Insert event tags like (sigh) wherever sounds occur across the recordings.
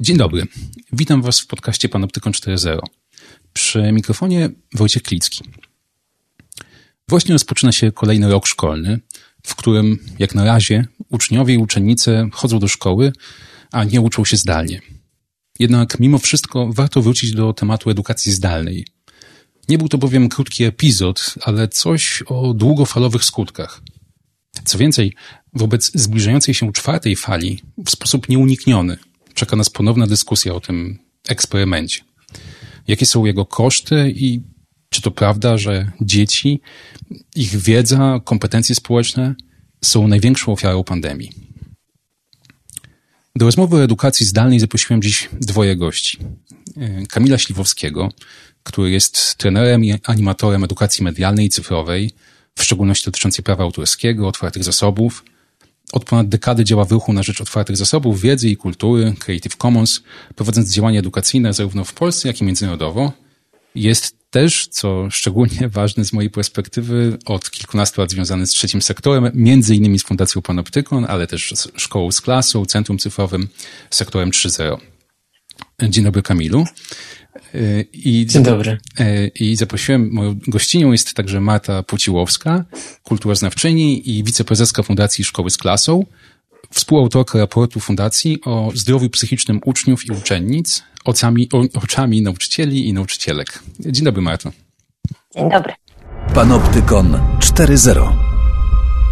Dzień dobry. Witam Was w podcaście Panoptykon 4.0. Przy mikrofonie Wojciech Klicki. Właśnie rozpoczyna się kolejny rok szkolny, w którym jak na razie uczniowie i uczennice chodzą do szkoły, a nie uczą się zdalnie. Jednak mimo wszystko warto wrócić do tematu edukacji zdalnej. Nie był to bowiem krótki epizod, ale coś o długofalowych skutkach. Co więcej, wobec zbliżającej się czwartej fali w sposób nieunikniony czeka nas ponowna dyskusja o tym eksperymencie. Jakie są jego koszty i czy to prawda, że dzieci, ich wiedza, kompetencje społeczne są największą ofiarą pandemii? Do rozmowy o edukacji zdalnej zaprosiłem dziś dwoje gości. Kamila Śliwowskiego, który jest trenerem i animatorem edukacji medialnej i cyfrowej, w szczególności dotyczącej prawa autorskiego, otwartych zasobów. Od ponad dekady działa w ruchu na rzecz otwartych zasobów wiedzy i kultury, Creative Commons, prowadząc działania edukacyjne zarówno w Polsce, jak i międzynarodowo. Jest też, co szczególnie (laughs) ważne z mojej perspektywy, od kilkunastu lat związany z trzecim sektorem, między innymi z Fundacją Panoptykon, ale też z Szkołą z Klasą, Centrum Cyfrowym, sektorem 3.0. Dzień dobry Kamilu. I, Dzień dobry. I zaprosiłem, moją gościnią jest także Marta Puciłowska, kulturoznawczyni i wiceprezeska Fundacji Szkoły z Klasą, współautorka raportu Fundacji o zdrowiu psychicznym uczniów i uczennic, oczami, oczami nauczycieli i nauczycielek. Dzień dobry, Marto. Dzień dobry. Panoptykon 4.0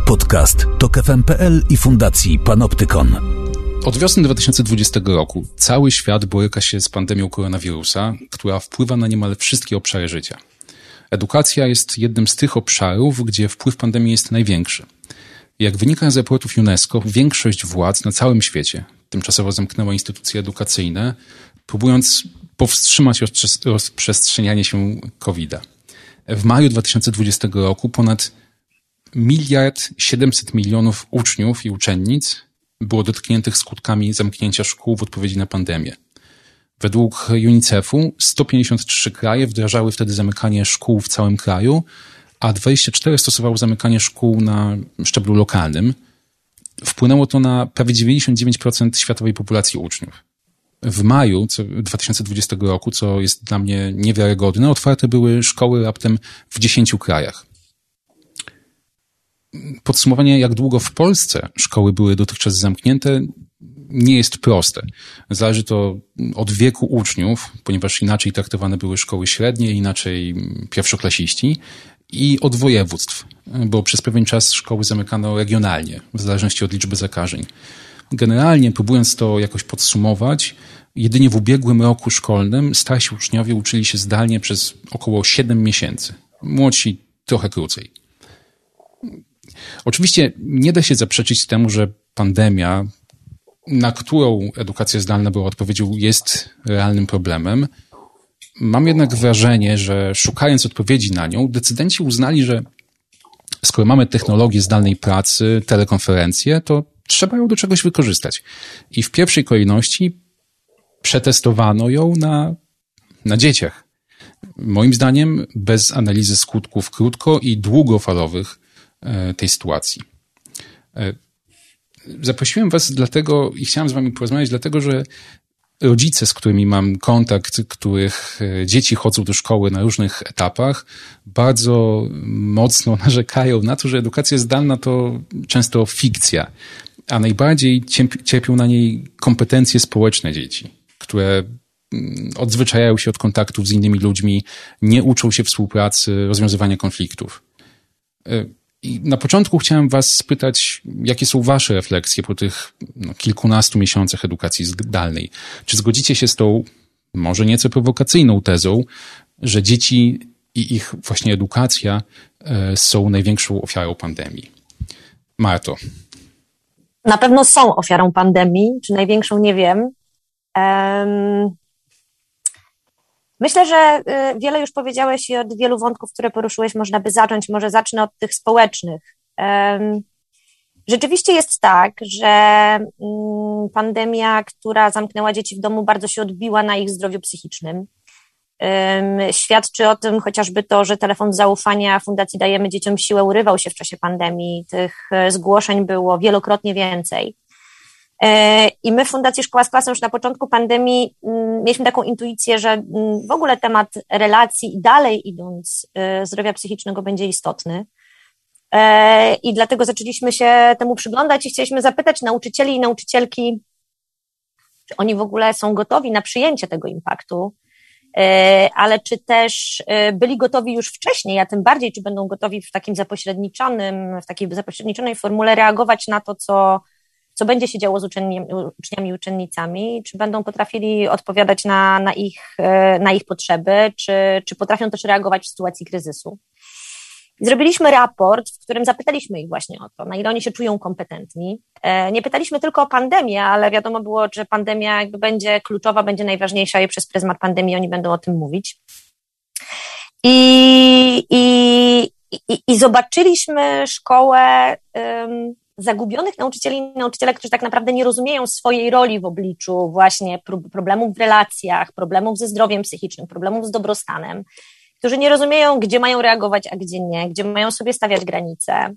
Podcast TOK FM.pl i Fundacji Panoptykon. Od wiosny 2020 roku cały świat boryka się z pandemią koronawirusa, która wpływa na niemal wszystkie obszary życia. Edukacja jest jednym z tych obszarów, gdzie wpływ pandemii jest największy. Jak wynika z raportów UNESCO, większość władz na całym świecie tymczasowo zamknęła instytucje edukacyjne, próbując powstrzymać rozprzestrzenianie się COVID-a. W maju 2020 roku ponad miliard 700 milionów uczniów i uczennic było dotkniętych skutkami zamknięcia szkół w odpowiedzi na pandemię. Według UNICEF-u 153 kraje wdrażały wtedy zamykanie szkół w całym kraju, a 24 stosowało zamykanie szkół na szczeblu lokalnym. Wpłynęło to na prawie 99% światowej populacji uczniów. W maju 2020 roku, co jest dla mnie niewiarygodne, otwarte były szkoły raptem w 10 krajach podsumowanie, jak długo w Polsce szkoły były dotychczas zamknięte, nie jest proste. Zależy to od wieku uczniów, ponieważ inaczej traktowane były szkoły średnie, inaczej pierwszoklasiści i od województw, bo przez pewien czas szkoły zamykano regionalnie, w zależności od liczby zakażeń. Generalnie, próbując to jakoś podsumować, jedynie w ubiegłym roku szkolnym starsi uczniowie uczyli się zdalnie przez około 7 miesięcy, młodsi trochę krócej. Oczywiście nie da się zaprzeczyć temu, że pandemia, na którą edukacja zdalna była odpowiedzią, jest realnym problemem. Mam jednak wrażenie, że szukając odpowiedzi na nią, decydenci uznali, że skoro mamy technologię zdalnej pracy, telekonferencje, to trzeba ją do czegoś wykorzystać. I w pierwszej kolejności przetestowano ją na, na dzieciach. Moim zdaniem, bez analizy skutków krótko i długofalowych, tej sytuacji. E, zaprosiłem Was dlatego i chciałem z Wami porozmawiać, dlatego że rodzice, z którymi mam kontakt, których e, dzieci chodzą do szkoły na różnych etapach, bardzo mocno (laughs) narzekają na to, że edukacja zdalna to często fikcja, a najbardziej cierpią na niej kompetencje społeczne dzieci, które mm, odzwyczajają się od kontaktów z innymi ludźmi, nie uczą się współpracy, rozwiązywania konfliktów. I na początku chciałem Was spytać, jakie są Wasze refleksje po tych no, kilkunastu miesiącach edukacji zdalnej? Czy zgodzicie się z tą, może nieco prowokacyjną tezą, że dzieci i ich właśnie edukacja e, są największą ofiarą pandemii? Marto. Na pewno są ofiarą pandemii, czy największą nie wiem. Um, Myślę, że y, wiele już powiedziałeś i od wielu wątków, które poruszyłeś, można by zacząć. Może zacznę od tych społecznych. Rzeczywiście jest tak, że mm, pandemia, która zamknęła dzieci w domu, bardzo się odbiła na ich zdrowiu psychicznym. Świadczy o tym chociażby to, że telefon zaufania Fundacji Dajemy Dzieciom Siłę urywał się w czasie pandemii. Tych e, zgłoszeń było wielokrotnie więcej. I my w Fundacji Szkoła z Klasą już na początku pandemii mm, mieliśmy taką intuicję, że mm, w ogóle temat relacji i dalej idąc zdrowia psychicznego będzie istotny. I dlatego zaczęliśmy się temu przyglądać i chcieliśmy zapytać nauczycieli i nauczycielki, czy oni w ogóle są gotowi na przyjęcie tego impaktu, e, ale czy też e, byli gotowi już wcześniej, a tym bardziej, czy będą gotowi w takim zapośredniczonym, w takiej zapośredniczonej formule reagować na to, co, co będzie się działo z uczniami, uczniami uczennicami, czy będą potrafili odpowiadać na, na, ich, e, na ich potrzeby, czy, czy potrafią też reagować w sytuacji kryzysu. Zrobiliśmy raport, w którym zapytaliśmy ich właśnie o to, na ile oni się czują kompetentni. E, nie pytaliśmy tylko o pandemię, ale wiadomo było, że pandemia jakby będzie kluczowa, będzie najważniejsza i przez pryzmat pandemii oni będą o tym mówić. I, i, i, i zobaczyliśmy szkołę um, zagubionych nauczycieli i nauczycielek, którzy tak naprawdę nie rozumieją swojej roli w obliczu właśnie problemów w relacjach, problemów ze zdrowiem psychicznym, problemów z dobrostanem którzy nie rozumieją, gdzie mają reagować, a gdzie nie, gdzie mają sobie stawiać granice,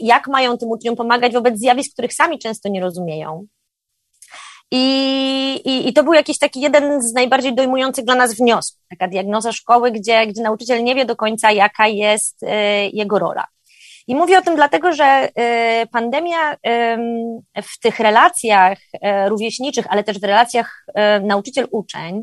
jak mają tym uczniom pomagać wobec zjawisk, których sami często nie rozumieją. I, i, I to był jakiś taki jeden z najbardziej dojmujących dla nas wniosków, taka diagnoza szkoły, gdzie, gdzie nauczyciel nie wie do końca, jaka jest y, jego rola. I mówię o tym dlatego, że y, pandemia y, w tych relacjach y, rówieśniczych, ale też w relacjach nauczyciel-uczeń,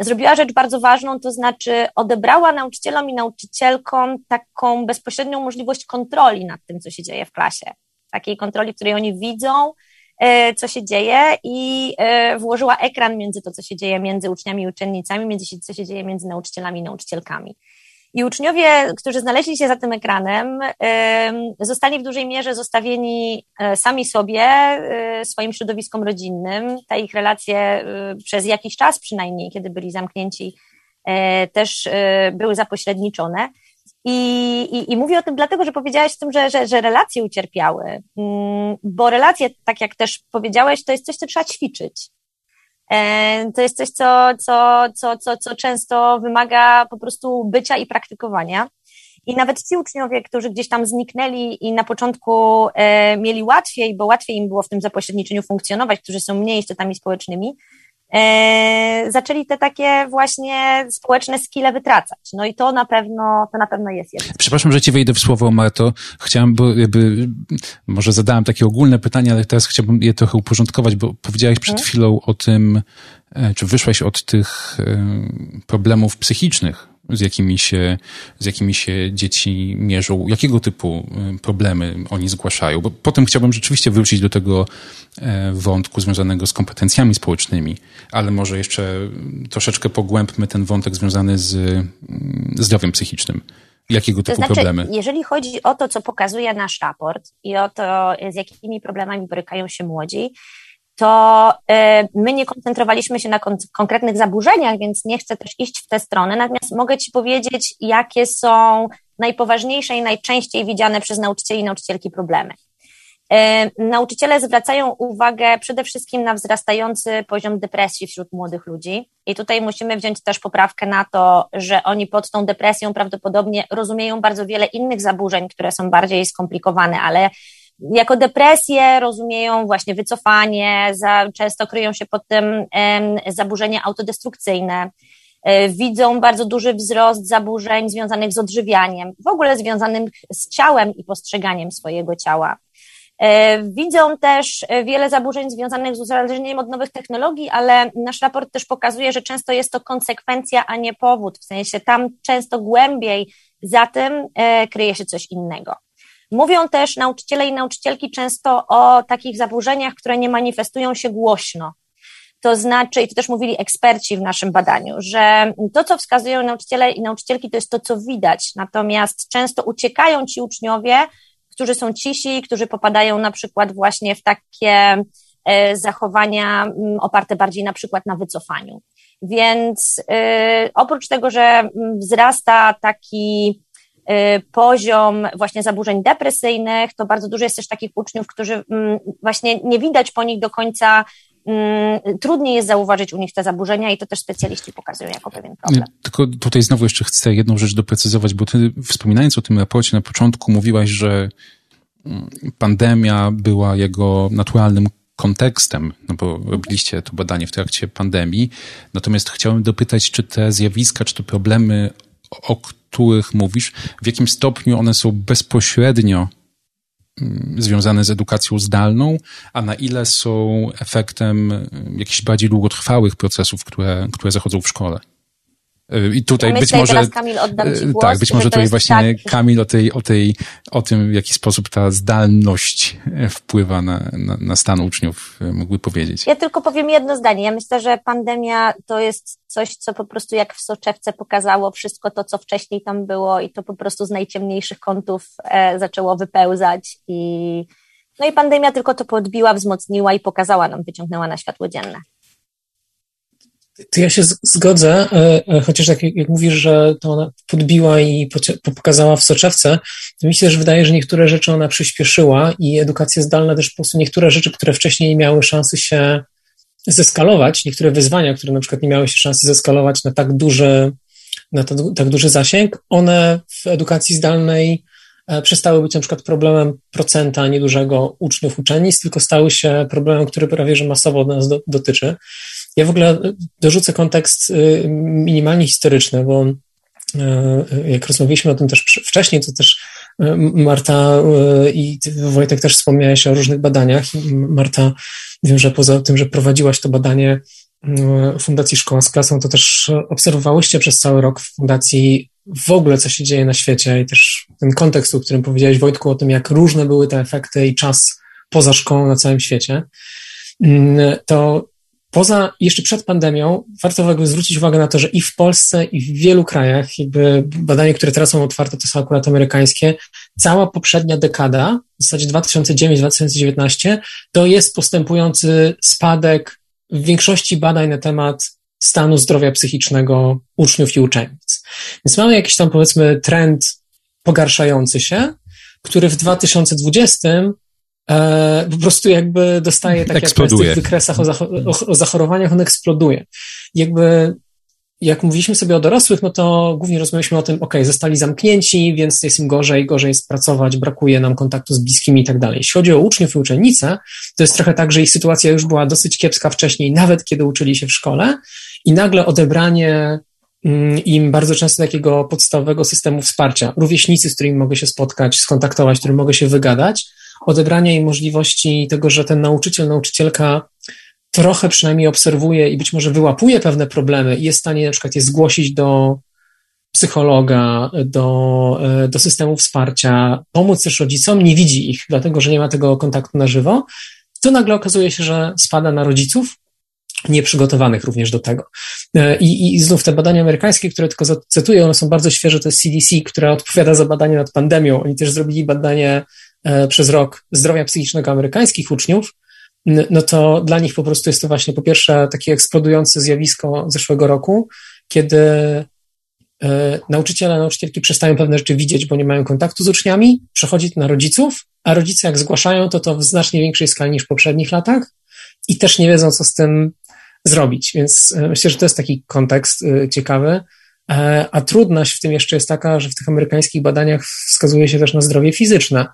zrobiła rzecz bardzo ważną, to znaczy odebrała nauczycielom i nauczycielkom taką bezpośrednią możliwość kontroli nad tym, co się dzieje w klasie. Takiej kontroli, w której oni widzą, co się dzieje i włożyła ekran między to, co się dzieje między uczniami i uczennicami, między co się dzieje między nauczycielami i nauczycielkami. I uczniowie, którzy znaleźli się za tym ekranem, zostali w dużej mierze zostawieni e, sami sobie, e, swoim środowiskom rodzinnym. Te ich relacje e, przez jakiś czas przynajmniej, kiedy byli zamknięci, też były zapośredniczone. I, i, I mówię o tym dlatego, że powiedziałaś o tym, że, że, że relacje ucierpiały, mm, bo relacje, tak jak też powiedziałeś, to jest coś, co trzeba ćwiczyć. E, to jest coś, co, co, co, co, co często wymaga po prostu bycia i praktykowania. I nawet ci uczniowie, którzy gdzieś tam zniknęli i na początku e, mieli łatwiej, bo łatwiej im było w tym zapośredniczeniu funkcjonować, którzy są mniej istotami społecznymi, zaczęli te takie właśnie społeczne skille wytracać. No i to na pewno, to na pewno jest jedno. Przepraszam, że ci wejdę w słowo, Marto. Chciałem, bo jakby, może zadałem takie ogólne pytanie, ale teraz chciałbym je trochę uporządkować, bo powiedziałeś przed hmm? chwilą o tym, e, czy wyszłaś od tych e, problemów psychicznych, z jakimi się, z jakimi się dzieci mierzą, jakiego typu y, problemy oni zgłaszają. Bo potem chciałbym rzeczywiście wrócić do tego e, wątku związanego z kompetencjami społecznymi, ale może jeszcze troszeczkę pogłębmy ten wątek związany z mm, zdrowiem psychicznym. Jakiego typu to znaczy, problemy? Jeżeli chodzi o to, co pokazuje nasz raport i o to, z jakimi problemami borykają się młodzi, to y, my nie koncentrowaliśmy się na konkretnych zaburzeniach, więc nie chcę też iść w tę stronę. Natomiast mogę Ci powiedzieć, jakie są najpoważniejsze i najczęściej widziane przez nauczycieli i nauczycielki problemy. Y, nauczyciele zwracają uwagę przede wszystkim na wzrastający poziom depresji wśród młodych ludzi. I tutaj musimy wziąć też poprawkę na to, że oni pod tą depresją prawdopodobnie rozumieją bardzo wiele innych zaburzeń, które są bardziej skomplikowane, ale jako depresję rozumieją właśnie wycofanie, za, często kryją się pod tym zaburzenia autodestrukcyjne. E, widzą bardzo duży wzrost zaburzeń związanych z odżywianiem, w ogóle związanym z ciałem i postrzeganiem swojego ciała. E, widzą też wiele zaburzeń związanych z uzależnieniem od nowych technologii, ale nasz raport też pokazuje, że często jest to konsekwencja, a nie powód. W sensie tam często głębiej za tym e, kryje się coś innego. Mówią też nauczyciele i nauczycielki często o takich zaburzeniach, które nie manifestują się głośno. To znaczy, i to też mówili eksperci w naszym badaniu, że to, co wskazują nauczyciele i nauczycielki, to jest to, co widać. Natomiast często uciekają ci uczniowie, którzy są cisi, którzy popadają na przykład właśnie w takie e, zachowania mm, oparte bardziej na przykład na wycofaniu. Więc yy, oprócz tego, że mm, wzrasta taki Y, poziom właśnie zaburzeń depresyjnych, to bardzo dużo jest też takich uczniów, którzy mm, właśnie nie widać po nich do końca mm, trudniej jest zauważyć u nich te zaburzenia i to też specjaliści pokazują jako pewien problem. Tylko tutaj znowu jeszcze chcę jedną rzecz doprecyzować, bo ty wspominając o tym raporcie na początku mówiłaś, że pandemia była jego naturalnym kontekstem, no bo robiliście to badanie w trakcie pandemii. Natomiast chciałem dopytać, czy te zjawiska, czy te problemy, o których mówisz, w jakim stopniu one są bezpośrednio mm, związane z edukacją zdalną, a na ile są efektem jakichś bardziej długotrwałych procesów, które, które zachodzą w szkole? I tutaj ja być może. Teraz Kamil oddam ci głos, tak, być może tutaj właśnie tak... Kamil o, tej, o, tej, o tym, w jaki sposób ta zdalność wpływa na, na, na stan uczniów, mógłby powiedzieć. Ja tylko powiem jedno zdanie. Ja myślę, że pandemia to jest coś, co po prostu jak w soczewce pokazało wszystko to, co wcześniej tam było, i to po prostu z najciemniejszych kątów e, zaczęło wypełzać. I, no i pandemia tylko to podbiła, wzmocniła i pokazała nam, wyciągnęła na światło dzienne. To ja się zgodzę, e, e, chociaż jak, jak mówisz, że to ona podbiła i pokazała w soczewce, to mi się też wydaje, że niektóre rzeczy ona przyspieszyła i edukacja zdalna też po prostu niektóre rzeczy, które wcześniej nie miały szansy się zeskalować, niektóre wyzwania, które na przykład nie miały się szansy zeskalować na tak duży, na to, tak duży zasięg, one w edukacji zdalnej e, przestały być na przykład problemem procenta niedużego uczniów uczennic, tylko stały się problemem, który prawie że masowo nas do, dotyczy. Ja w ogóle dorzucę kontekst y, minimalnie historyczny, bo y, jak rozmawialiśmy o tym też wcześniej, to też y, Marta i Wojtek też wspomniałeś o różnych badaniach. Marta, wiem, że poza tym, że prowadziłaś to badanie Fundacji Szkoła z Klasą, to też obserwowałyście przez cały rok w Fundacji w ogóle, co się dzieje na świecie i też ten kontekst, o którym powiedziałeś Wojtku, o tym, jak różne były te efekty i czas poza szkołą na całym świecie. To poza, jeszcze przed pandemią, warto jakby zwrócić uwagę na to, że i w Polsce, i w wielu krajach, jakby badania, które teraz są otwarte, to są akurat amerykańskie, cała poprzednia dekada, w zasadzie 2009-2019, to jest postępujący spadek w większości badań na temat stanu zdrowia psychicznego uczniów i uczennic. Więc mamy jakiś tam, powiedzmy, trend pogarszający się, który w 2020 e, po prostu jakby dostaje, tak eksploduje. jak w tych wykresach o, o, o zachorowaniach, on eksploduje. Jakby jak mówiliśmy sobie o dorosłych, no to głównie rozmawialiśmy o tym, ok, zostali zamknięci, więc jest im gorzej, gorzej jest pracować, brakuje nam kontaktu z bliskimi i tak dalej. Jeśli chodzi o uczniów i uczennice, to jest trochę tak, że ich sytuacja już była dosyć kiepska wcześniej, nawet kiedy uczyli się w szkole i nagle odebranie mm, im bardzo często takiego podstawowego systemu wsparcia, rówieśnicy, z którymi mogę się spotkać, skontaktować, z którymi mogę się wygadać, odebrania im możliwości tego, że ten nauczyciel, nauczycielka trochę przynajmniej obserwuje i być może wyłapuje pewne problemy i jest w stanie na przykład je zgłosić do psychologa, do, e, do systemu wsparcia, pomóc też rodzicom, nie widzi ich, dlatego że nie ma tego kontaktu na żywo, to nagle okazuje się, że spada na rodziców, nieprzygotowanych również do tego. E, I, I znów te badania amerykańskie, które tylko zacytuję, one są bardzo świeże, to jest CDC, która odpowiada za badanie nad pandemią. Oni też zrobili badanie przez rok zdrowia psychicznego amerykańskich uczniów, no to dla nich po prostu jest to właśnie po pierwsze takie eksplodujące zjawisko zeszłego roku, kiedy e, nauczyciele, nauczycielki przestają pewne rzeczy widzieć, bo nie mają kontaktu z uczniami, przechodzi to na rodziców, a rodzice jak zgłaszają to, to w znacznie większej skali niż w poprzednich latach i też nie wiedzą, co z tym zrobić. Więc e, myślę, że to jest taki kontekst ciekawy. A trudność w tym jeszcze jest taka, że w tych amerykańskich badaniach wskazuje się też na zdrowie fizyczne.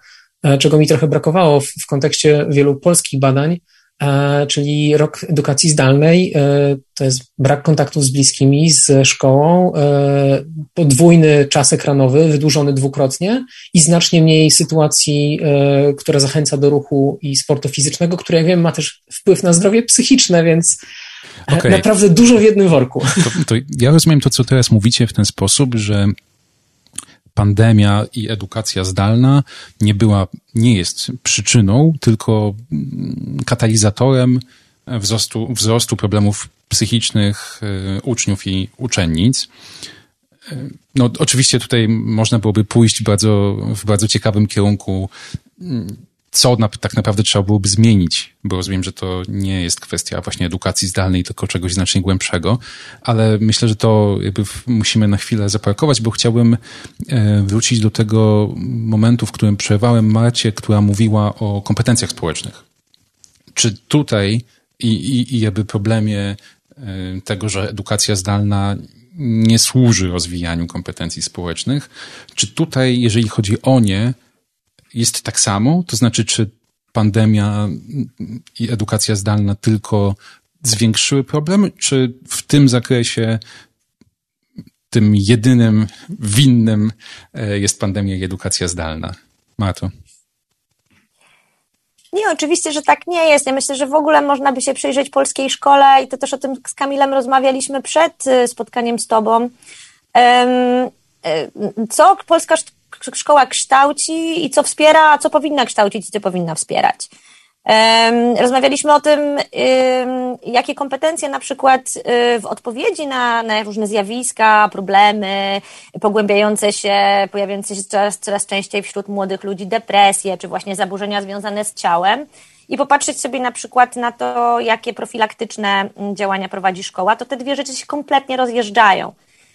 E, czego mi trochę brakowało w, w kontekście wielu polskich badań, e, czyli rok edukacji zdalnej. E, to jest brak kontaktów z bliskimi, z szkołą, podwójny czas ekranowy, wydłużony dwukrotnie i znacznie mniej sytuacji, która zachęca do ruchu i sportu fizycznego, które jak wiem ma też wpływ na zdrowie psychiczne, więc okay. naprawdę dużo w jednym worku. To, to ja rozumiem to, co teraz mówicie w ten sposób, że pandemia i edukacja zdalna nie była, nie jest przyczyną, tylko mm, katalizatorem wzrostu, wzrostu problemów psychicznych y, uczniów i uczennic. Y, no, oczywiście tutaj można byłoby pójść bardzo, w bardzo ciekawym kierunku mm, co na, tak naprawdę trzeba byłoby zmienić, bo rozumiem, że to nie jest kwestia właśnie edukacji zdalnej, tylko czegoś znacznie głębszego, ale myślę, że to jakby musimy na chwilę zaparkować, bo chciałbym e, wrócić do tego momentu, w którym przerwałem Marcie, która mówiła o kompetencjach społecznych. Czy tutaj i, i, i jakby problemie e, tego, że edukacja zdalna nie służy rozwijaniu kompetencji społecznych, czy tutaj, jeżeli chodzi o nie, jest tak samo? To znaczy, czy pandemia i edukacja zdalna tylko zwiększyły problem, czy w tym zakresie tym jedynym winnym e, jest pandemia i edukacja zdalna? Mato. Nie, oczywiście, że tak nie jest. Ja myślę, że w ogóle można by się przyjrzeć polskiej szkole i to też o tym z Kamilem rozmawialiśmy przed y, spotkaniem z tobą. Y, co polska szkoła kształci i co wspiera, a co powinna kształcić i co powinna wspierać. Rozmawialiśmy o tym, jakie kompetencje na przykład y, w odpowiedzi na, na różne zjawiska, problemy, pogłębiające się, pojawiające się coraz, coraz częściej wśród młodych ludzi depresje, czy właśnie zaburzenia związane z ciałem, i popatrzeć sobie na przykład na to, jakie profilaktyczne działania prowadzi szkoła, to te dwie rzeczy się kompletnie rozjeżdżają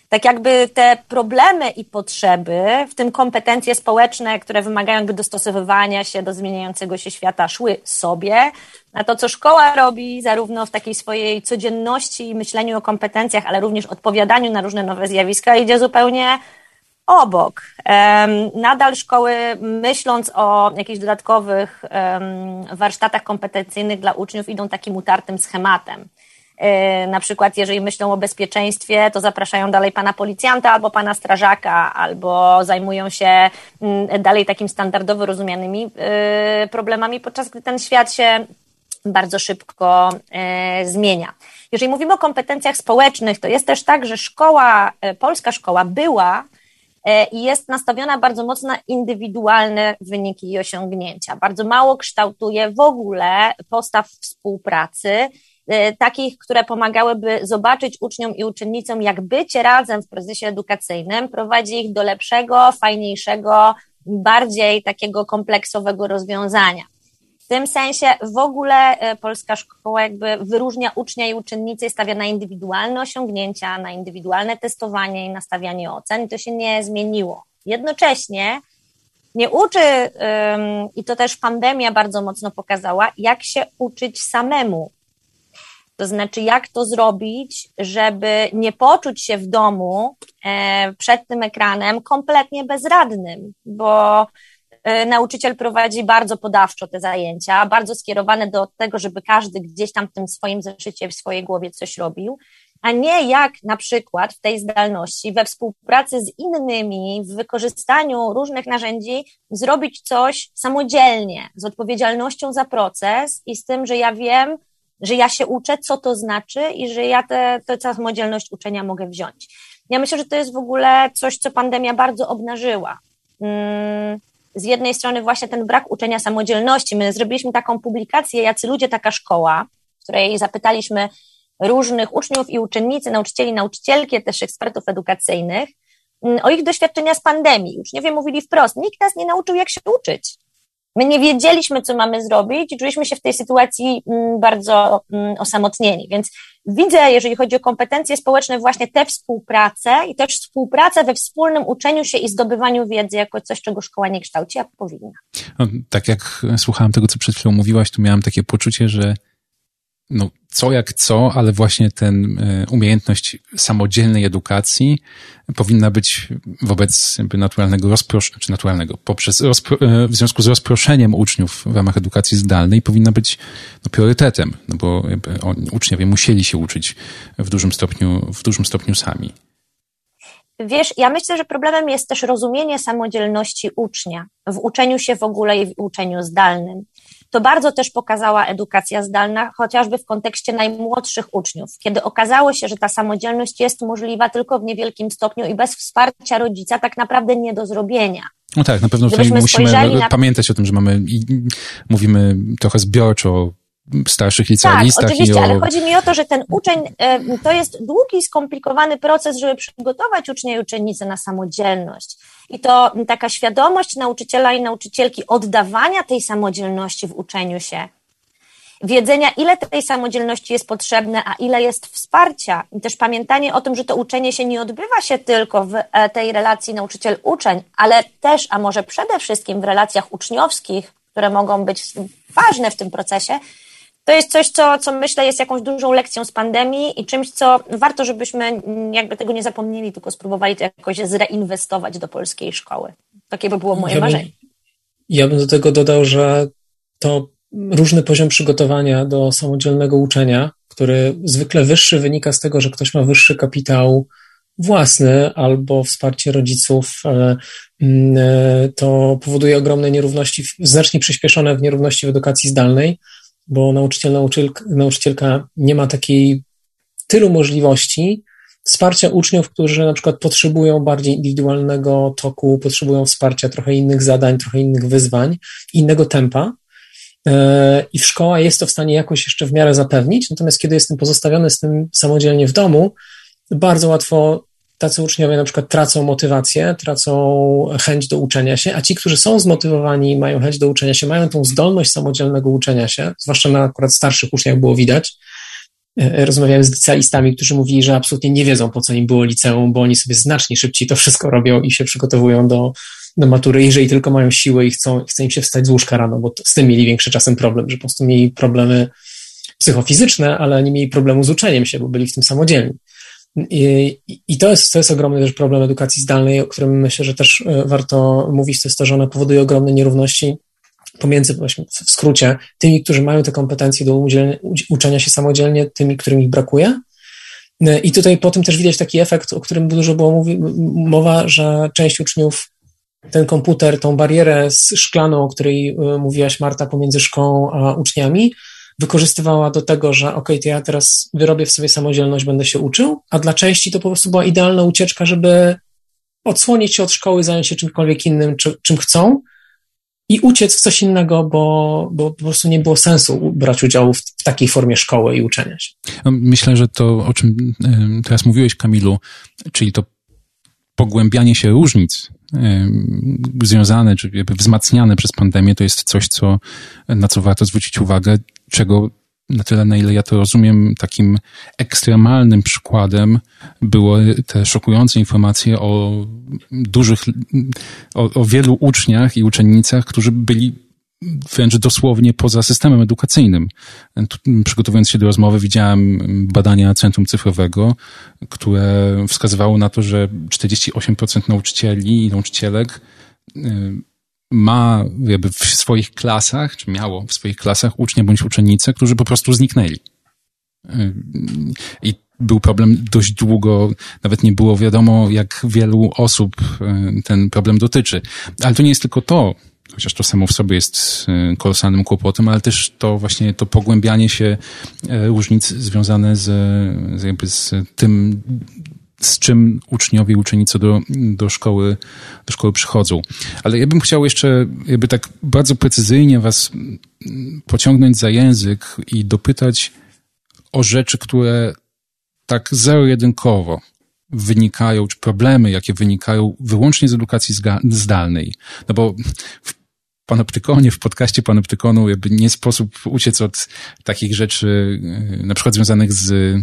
tak jakby te problemy i potrzeby, w tym kompetencje społeczne, które wymagają jakby dostosowywania się do zmieniającego się świata, szły sobie, a to, co szkoła robi, zarówno w takiej swojej codzienności i myśleniu o kompetencjach, ale również odpowiadaniu na różne nowe zjawiska, idzie zupełnie obok. Nadal szkoły, myśląc o jakichś dodatkowych warsztatach kompetencyjnych dla uczniów, idą takim utartym schematem. E, na przykład, jeżeli myślą o bezpieczeństwie, to zapraszają dalej pana policjanta albo pana strażaka, albo zajmują się mm, dalej takim standardowo rozumianymi e, problemami, podczas gdy ten świat się bardzo szybko e, zmienia. Jeżeli mówimy o kompetencjach społecznych, to jest też tak, że szkoła, polska szkoła była i jest nastawiona bardzo mocno na indywidualne wyniki i osiągnięcia. Bardzo mało kształtuje w ogóle postaw współpracy takich, które pomagałyby zobaczyć uczniom i uczennicom, jak bycie razem w procesie edukacyjnym prowadzi ich do lepszego, fajniejszego, bardziej takiego kompleksowego rozwiązania. W tym sensie w ogóle y, polska szkoła jakby wyróżnia ucznia i uczennicy i stawia na indywidualne osiągnięcia, na indywidualne testowanie i nastawianie ocen i to się nie zmieniło. Jednocześnie nie uczy, i to też pandemia bardzo mocno pokazała, jak się uczyć samemu, to znaczy, jak to zrobić, żeby nie poczuć się w domu e, przed tym ekranem kompletnie bezradnym, bo e, nauczyciel prowadzi bardzo podawczo te zajęcia, bardzo skierowane do tego, żeby każdy gdzieś tam w tym swoim zeszycie, w swojej głowie coś robił, a nie jak na przykład w tej zdalności, we współpracy z innymi, w wykorzystaniu różnych narzędzi, zrobić coś samodzielnie, z odpowiedzialnością za proces i z tym, że ja wiem, że ja się uczę, co to znaczy i że ja tę samodzielność uczenia mogę wziąć. Ja myślę, że to jest w ogóle coś, co pandemia bardzo obnażyła. Mm, z jednej strony właśnie ten brak uczenia samodzielności. My zrobiliśmy taką publikację, jacy ludzie, taka szkoła, w której zapytaliśmy różnych uczniów i uczennicy, nauczycieli, nauczycielki, też ekspertów edukacyjnych, mm, o ich doświadczenia z pandemii. Uczniowie mówili wprost, nikt nas nie nauczył, jak się uczyć. My nie wiedzieliśmy, co mamy zrobić i czuliśmy się w tej sytuacji mm, bardzo mm, osamotnieni. Więc widzę, jeżeli chodzi o kompetencje społeczne, właśnie tę współpracę i też współpracę we wspólnym uczeniu się i zdobywaniu wiedzy jako coś, czego szkoła nie kształci, a powinna. No, tak jak słuchałem tego, co przed chwilą mówiłaś, to miałam takie poczucie, że no, co jak co, ale właśnie ten e, umiejętność samodzielnej edukacji powinna być wobec jakby naturalnego rozproszenia, czy naturalnego, poprzez e, w związku z rozproszeniem uczniów w ramach edukacji zdalnej powinna być no, priorytetem, no bo oni, uczniowie musieli się uczyć w dużym stopniu, w dużym stopniu sami. Wiesz, ja myślę, że problemem jest też rozumienie samodzielności ucznia w uczeniu się w ogóle i w uczeniu zdalnym. To bardzo też pokazała edukacja zdalna, chociażby w kontekście najmłodszych uczniów, kiedy okazało się, że ta samodzielność jest możliwa tylko w niewielkim stopniu i bez wsparcia rodzica tak naprawdę nie do zrobienia. No tak, na pewno tutaj musimy na... pamiętać o tym, że mamy i mówimy trochę zbiorczo starszych licealistach. Tak, oczywiście, o... ale chodzi mi o to, że ten uczeń, to jest długi, skomplikowany proces, żeby przygotować ucznia i uczennicę na samodzielność. I to taka świadomość nauczyciela i nauczycielki oddawania tej samodzielności w uczeniu się, wiedzenia, ile tej samodzielności jest potrzebne, a ile jest wsparcia. I też pamiętanie o tym, że to uczenie się nie odbywa się tylko w e, tej relacji nauczyciel-uczeń, ale też, a może przede wszystkim w relacjach uczniowskich, które mogą być ważne w tym procesie, to jest coś, co, co myślę jest jakąś dużą lekcją z pandemii i czymś, co warto, żebyśmy jakby tego nie zapomnieli, tylko spróbowali to jakoś zreinwestować do polskiej szkoły. Takie by było moje ja marzenie. ja bym do tego dodał, że to różny poziom przygotowania do samodzielnego uczenia, który zwykle wyższy wynika z tego, że ktoś ma wyższy kapitał własny albo wsparcie rodziców, mm, e, to powoduje ogromne nierówności, znacznie przyspieszone w nierówności w edukacji zdalnej, bo nauczyciel, nauczycielka, nauczycielka nie ma takiej tylu możliwości wsparcia uczniów, którzy na przykład potrzebują bardziej indywidualnego toku, potrzebują wsparcia trochę innych zadań, trochę innych wyzwań, innego tempa. E, I szkoła jest to w stanie jakoś jeszcze w miarę zapewnić, natomiast kiedy jestem pozostawiony z tym samodzielnie w domu, bardzo łatwo tacy uczniowie na przykład tracą motywację, tracą chęć do uczenia się, a ci, którzy są zmotywowani, mają chęć do uczenia się, mają tą zdolność samodzielnego uczenia się, zwłaszcza na akurat starszych uczniach było widać. E, rozmawiałem z licealistami, którzy mówili, że absolutnie nie wiedzą, po co im było liceum, bo oni sobie znacznie szybciej to wszystko robią i się przygotowują do, do matury, jeżeli tylko mają siłę i chcą, chce im się wstać z łóżka rano, bo z tym mieli większy czasem problem, że po prostu mieli problemy psychofizyczne, ale nie mieli problemu z uczeniem się, bo byli w tym samodzielni. I, I, to, jest, to jest ogromny też problem edukacji zdalnej, o którym myślę, że też e, warto mówić, to jest to, że ona powoduje ogromne nierówności pomiędzy, właśnie w skrócie, tymi, którzy mają te kompetencje do uczenia się samodzielnie, tymi, którym ich brakuje. E, I tutaj potem też widać taki efekt, o którym dużo było mówi, mowa, że część uczniów ten komputer, tą barierę szklaną, o której e, mówiłaś Marta, pomiędzy szkołą a uczniami, wykorzystywała do tego, że ok, to ja teraz wyrobię w sobie samodzielność, będę się uczył, a dla części to po prostu była idealna ucieczka, żeby odsłonić się od szkoły, zająć się czymkolwiek innym, czy, czym chcą i uciec w coś innego, bo, bo po prostu nie było sensu brać udziału w, w takiej formie szkoły i uczenia się. Myślę, że to, o czym teraz mówiłeś, Kamilu, czyli to pogłębianie się różnic związane, czy wzmacniane przez pandemię, to jest coś, co, na co warto zwrócić uwagę, czego na tyle, na ile ja to rozumiem, takim ekstremalnym przykładem były te szokujące informacje o dużych, o, o wielu uczniach i uczennicach, którzy byli wręcz dosłownie poza systemem edukacyjnym. Przygotowując się do rozmowy, widziałem badania Centrum Cyfrowego, które wskazywało na to, że 48% nauczycieli i nauczycielek y, ma jakby w swoich klasach, czy miało w swoich klasach ucznia bądź uczennicę, którzy po prostu zniknęli. I był problem dość długo, nawet nie było wiadomo, jak wielu osób y, ten problem dotyczy. Ale to nie jest tylko to, chociaż to samo w sobie jest y, kolosalnym kłopotem, ale też to właśnie to pogłębianie się różnic związane z, z, jakby z tym, z czym uczniowie i uczennice do, do, szkoły, do szkoły przychodzą. Ale ja bym chciał jeszcze jakby tak bardzo precyzyjnie was pociągnąć za język i dopytać o rzeczy, które tak zero-jedynkowo wynikają, czy problemy, jakie wynikają wyłącznie z edukacji zdalnej. No bo w Panoptykonie, w podcaście Panoptykonu jakby nie sposób uciec od takich rzeczy, y, na przykład związanych z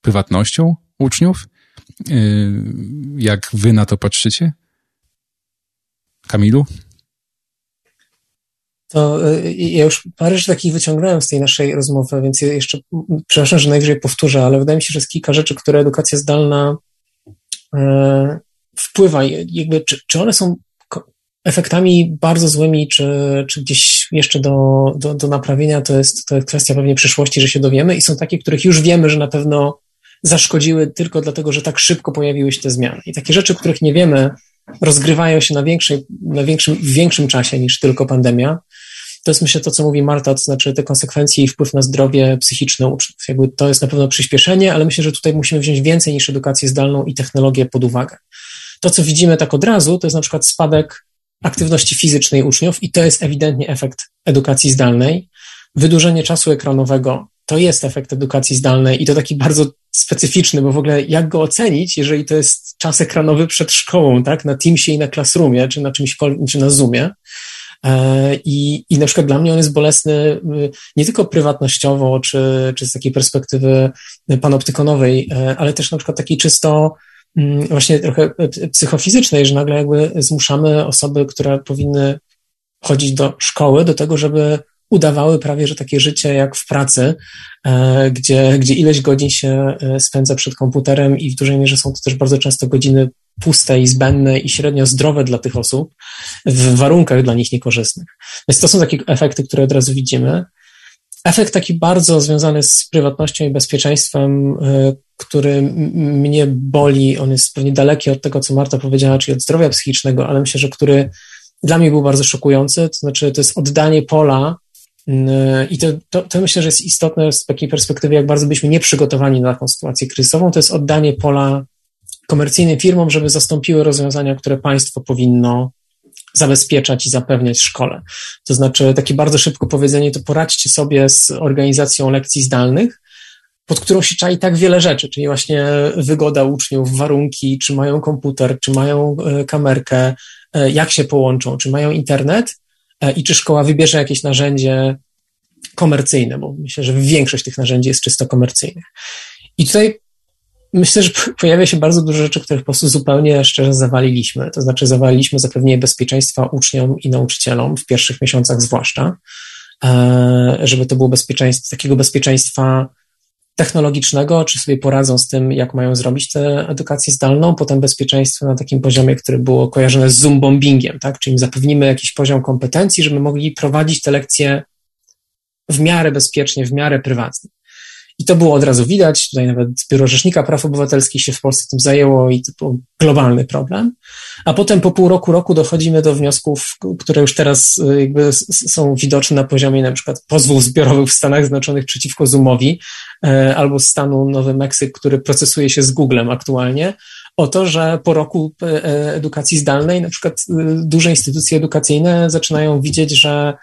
prywatnością uczniów, jak wy na to patrzycie? Kamilu? To y, ja już parę rzeczy takich wyciągnąłem z tej naszej rozmowy, więc jeszcze, przepraszam, że najwyżej powtórzę, ale wydaje mi się, że jest kilka rzeczy, które edukacja zdalna wpływa. Jakby, czy, czy one są efektami bardzo złymi, czy, czy gdzieś jeszcze do, do, do naprawienia, to jest, to jest kwestia pewnie przyszłości, że się dowiemy i są takie, których już wiemy, że na pewno zaszkodziły tylko dlatego, że tak szybko pojawiły się te zmiany. I takie rzeczy, których nie wiemy, rozgrywają się na, większej, na większym, w większym czasie niż tylko pandemia. To jest myślę to, co mówi Marta, to znaczy te konsekwencje i wpływ na zdrowie psychiczne uczniów. Jakby to jest na pewno przyspieszenie, ale myślę, że tutaj musimy wziąć więcej niż edukację zdalną i technologię pod uwagę. To, co widzimy tak od razu, to jest na przykład spadek aktywności fizycznej uczniów i to jest ewidentnie efekt edukacji zdalnej. Wydłużenie czasu ekranowego to jest efekt edukacji zdalnej i to taki bardzo specyficzny, bo w ogóle jak go ocenić, jeżeli to jest czas ekranowy przed szkołą, tak, na Teamsie i na Classroomie, czy na czymś, czy na Zoomie. E, I, I na przykład dla mnie on jest bolesny y, nie tylko prywatnościowo, czy, czy z takiej perspektywy panoptykonowej, e, ale też na przykład takiej czysto mm, właśnie trochę psychofizycznej, że nagle jakby zmuszamy osoby, które powinny chodzić do szkoły, do tego, żeby udawały prawie, że takie życie jak w pracy, e, gdzie, gdzie ileś godzin się e, spędza przed komputerem i w dużej mierze są to też bardzo często godziny puste i zbędne i średnio zdrowe dla tych osób w warunkach dla nich niekorzystnych. Więc to są takie efekty, które od razu widzimy. Efekt taki bardzo związany z prywatnością i bezpieczeństwem, y, który mnie boli, on jest pewnie daleki od tego, co Marta powiedziała, czyli od zdrowia psychicznego, ale myślę, że który dla mnie był bardzo szokujący, to znaczy to jest oddanie pola i to, to, to, myślę, że jest istotne z takiej perspektywy, jak bardzo byliśmy nieprzygotowani na taką sytuację kryzysową, to jest oddanie pola komercyjnym firmom, żeby zastąpiły rozwiązania, które państwo powinno zabezpieczać i zapewniać szkole. To znaczy, takie bardzo szybko powiedzenie, to poradźcie sobie z organizacją lekcji zdalnych, pod którą się czai tak wiele rzeczy, czyli właśnie wygoda uczniów, warunki, czy mają komputer, czy mają e, kamerkę, e, jak się połączą, czy mają internet e, i czy szkoła wybierze jakieś narzędzie komercyjne, bo myślę, że większość tych narzędzi jest czysto komercyjnych. I tutaj myślę, że (laughs) pojawia się bardzo dużo rzeczy, których po prostu zupełnie szczerze zawaliliśmy. To znaczy, zawaliliśmy zapewnienie bezpieczeństwa uczniom i nauczycielom w pierwszych miesiącach zwłaszcza, e, żeby to było bezpieczeństwo, takiego bezpieczeństwa technologicznego, czy sobie poradzą z tym, jak mają zrobić tę edukację zdalną, potem bezpieczeństwo na takim poziomie, które było kojarzone z zoom bombingiem, tak? Czyli im zapewnimy jakiś poziom kompetencji, żeby mogli prowadzić te lekcje w miarę bezpiecznie, w miarę prywatnie. I to było od razu widać. Tutaj nawet Biuro Rzecznika Praw Obywatelskich się w Polsce tym zajęło i to był globalny problem. A potem po pół roku, roku dochodzimy do wniosków, które już teraz y, jakby są widoczne na poziomie na przykład pozwów zbiorowych w Stanach Zjednoczonych przeciwko Zoomowi e, albo stanu Nowy Meksyk, który procesuje się z Googlem aktualnie o to, że po roku e, edukacji zdalnej na przykład y, duże instytucje edukacyjne zaczynają widzieć, że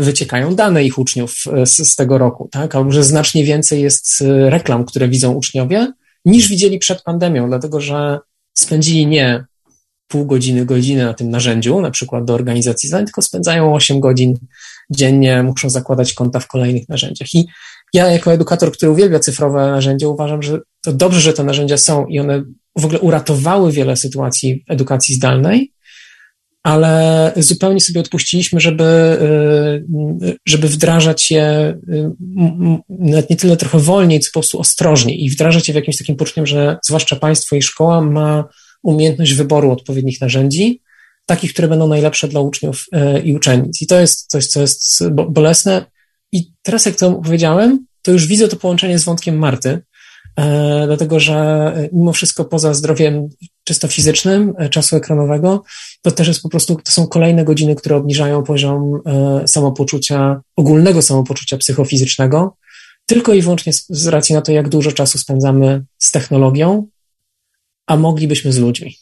wyciekają dane ich uczniów e, z, z, tego roku, tak? Albo że znacznie więcej jest e, reklam, które widzą uczniowie, niż widzieli przed pandemią, dlatego że spędzili nie pół godziny, godzinę na tym narzędziu, na przykład do organizacji zadań, tylko spędzają 8 godzin dziennie, muszą zakładać konta w kolejnych narzędziach. I ja jako edukator, który uwielbia cyfrowe narzędzia, uważam, że to dobrze, że te narzędzia są i one w ogóle uratowały wiele sytuacji edukacji zdalnej, ale zupełnie sobie odpuściliśmy, żeby, y, żeby wdrażać je y, nawet nie tyle trochę wolniej, co po prostu ostrożniej i wdrażać je w jakimś takim poczuciem, że zwłaszcza państwo i szkoła ma umiejętność wyboru odpowiednich narzędzi, takich, które będą najlepsze dla uczniów y, i uczennic. I to jest coś, co jest bolesne. I teraz, jak to powiedziałem, to już widzę to połączenie z wątkiem Marty, dlatego że mimo wszystko poza zdrowiem czysto fizycznym, e, czasu ekranowego, to też jest po prostu, to są kolejne godziny, które obniżają poziom e, samopoczucia, ogólnego samopoczucia psychofizycznego, tylko i wyłącznie z racji na to, jak dużo czasu spędzamy z technologią, a moglibyśmy z ludźmi.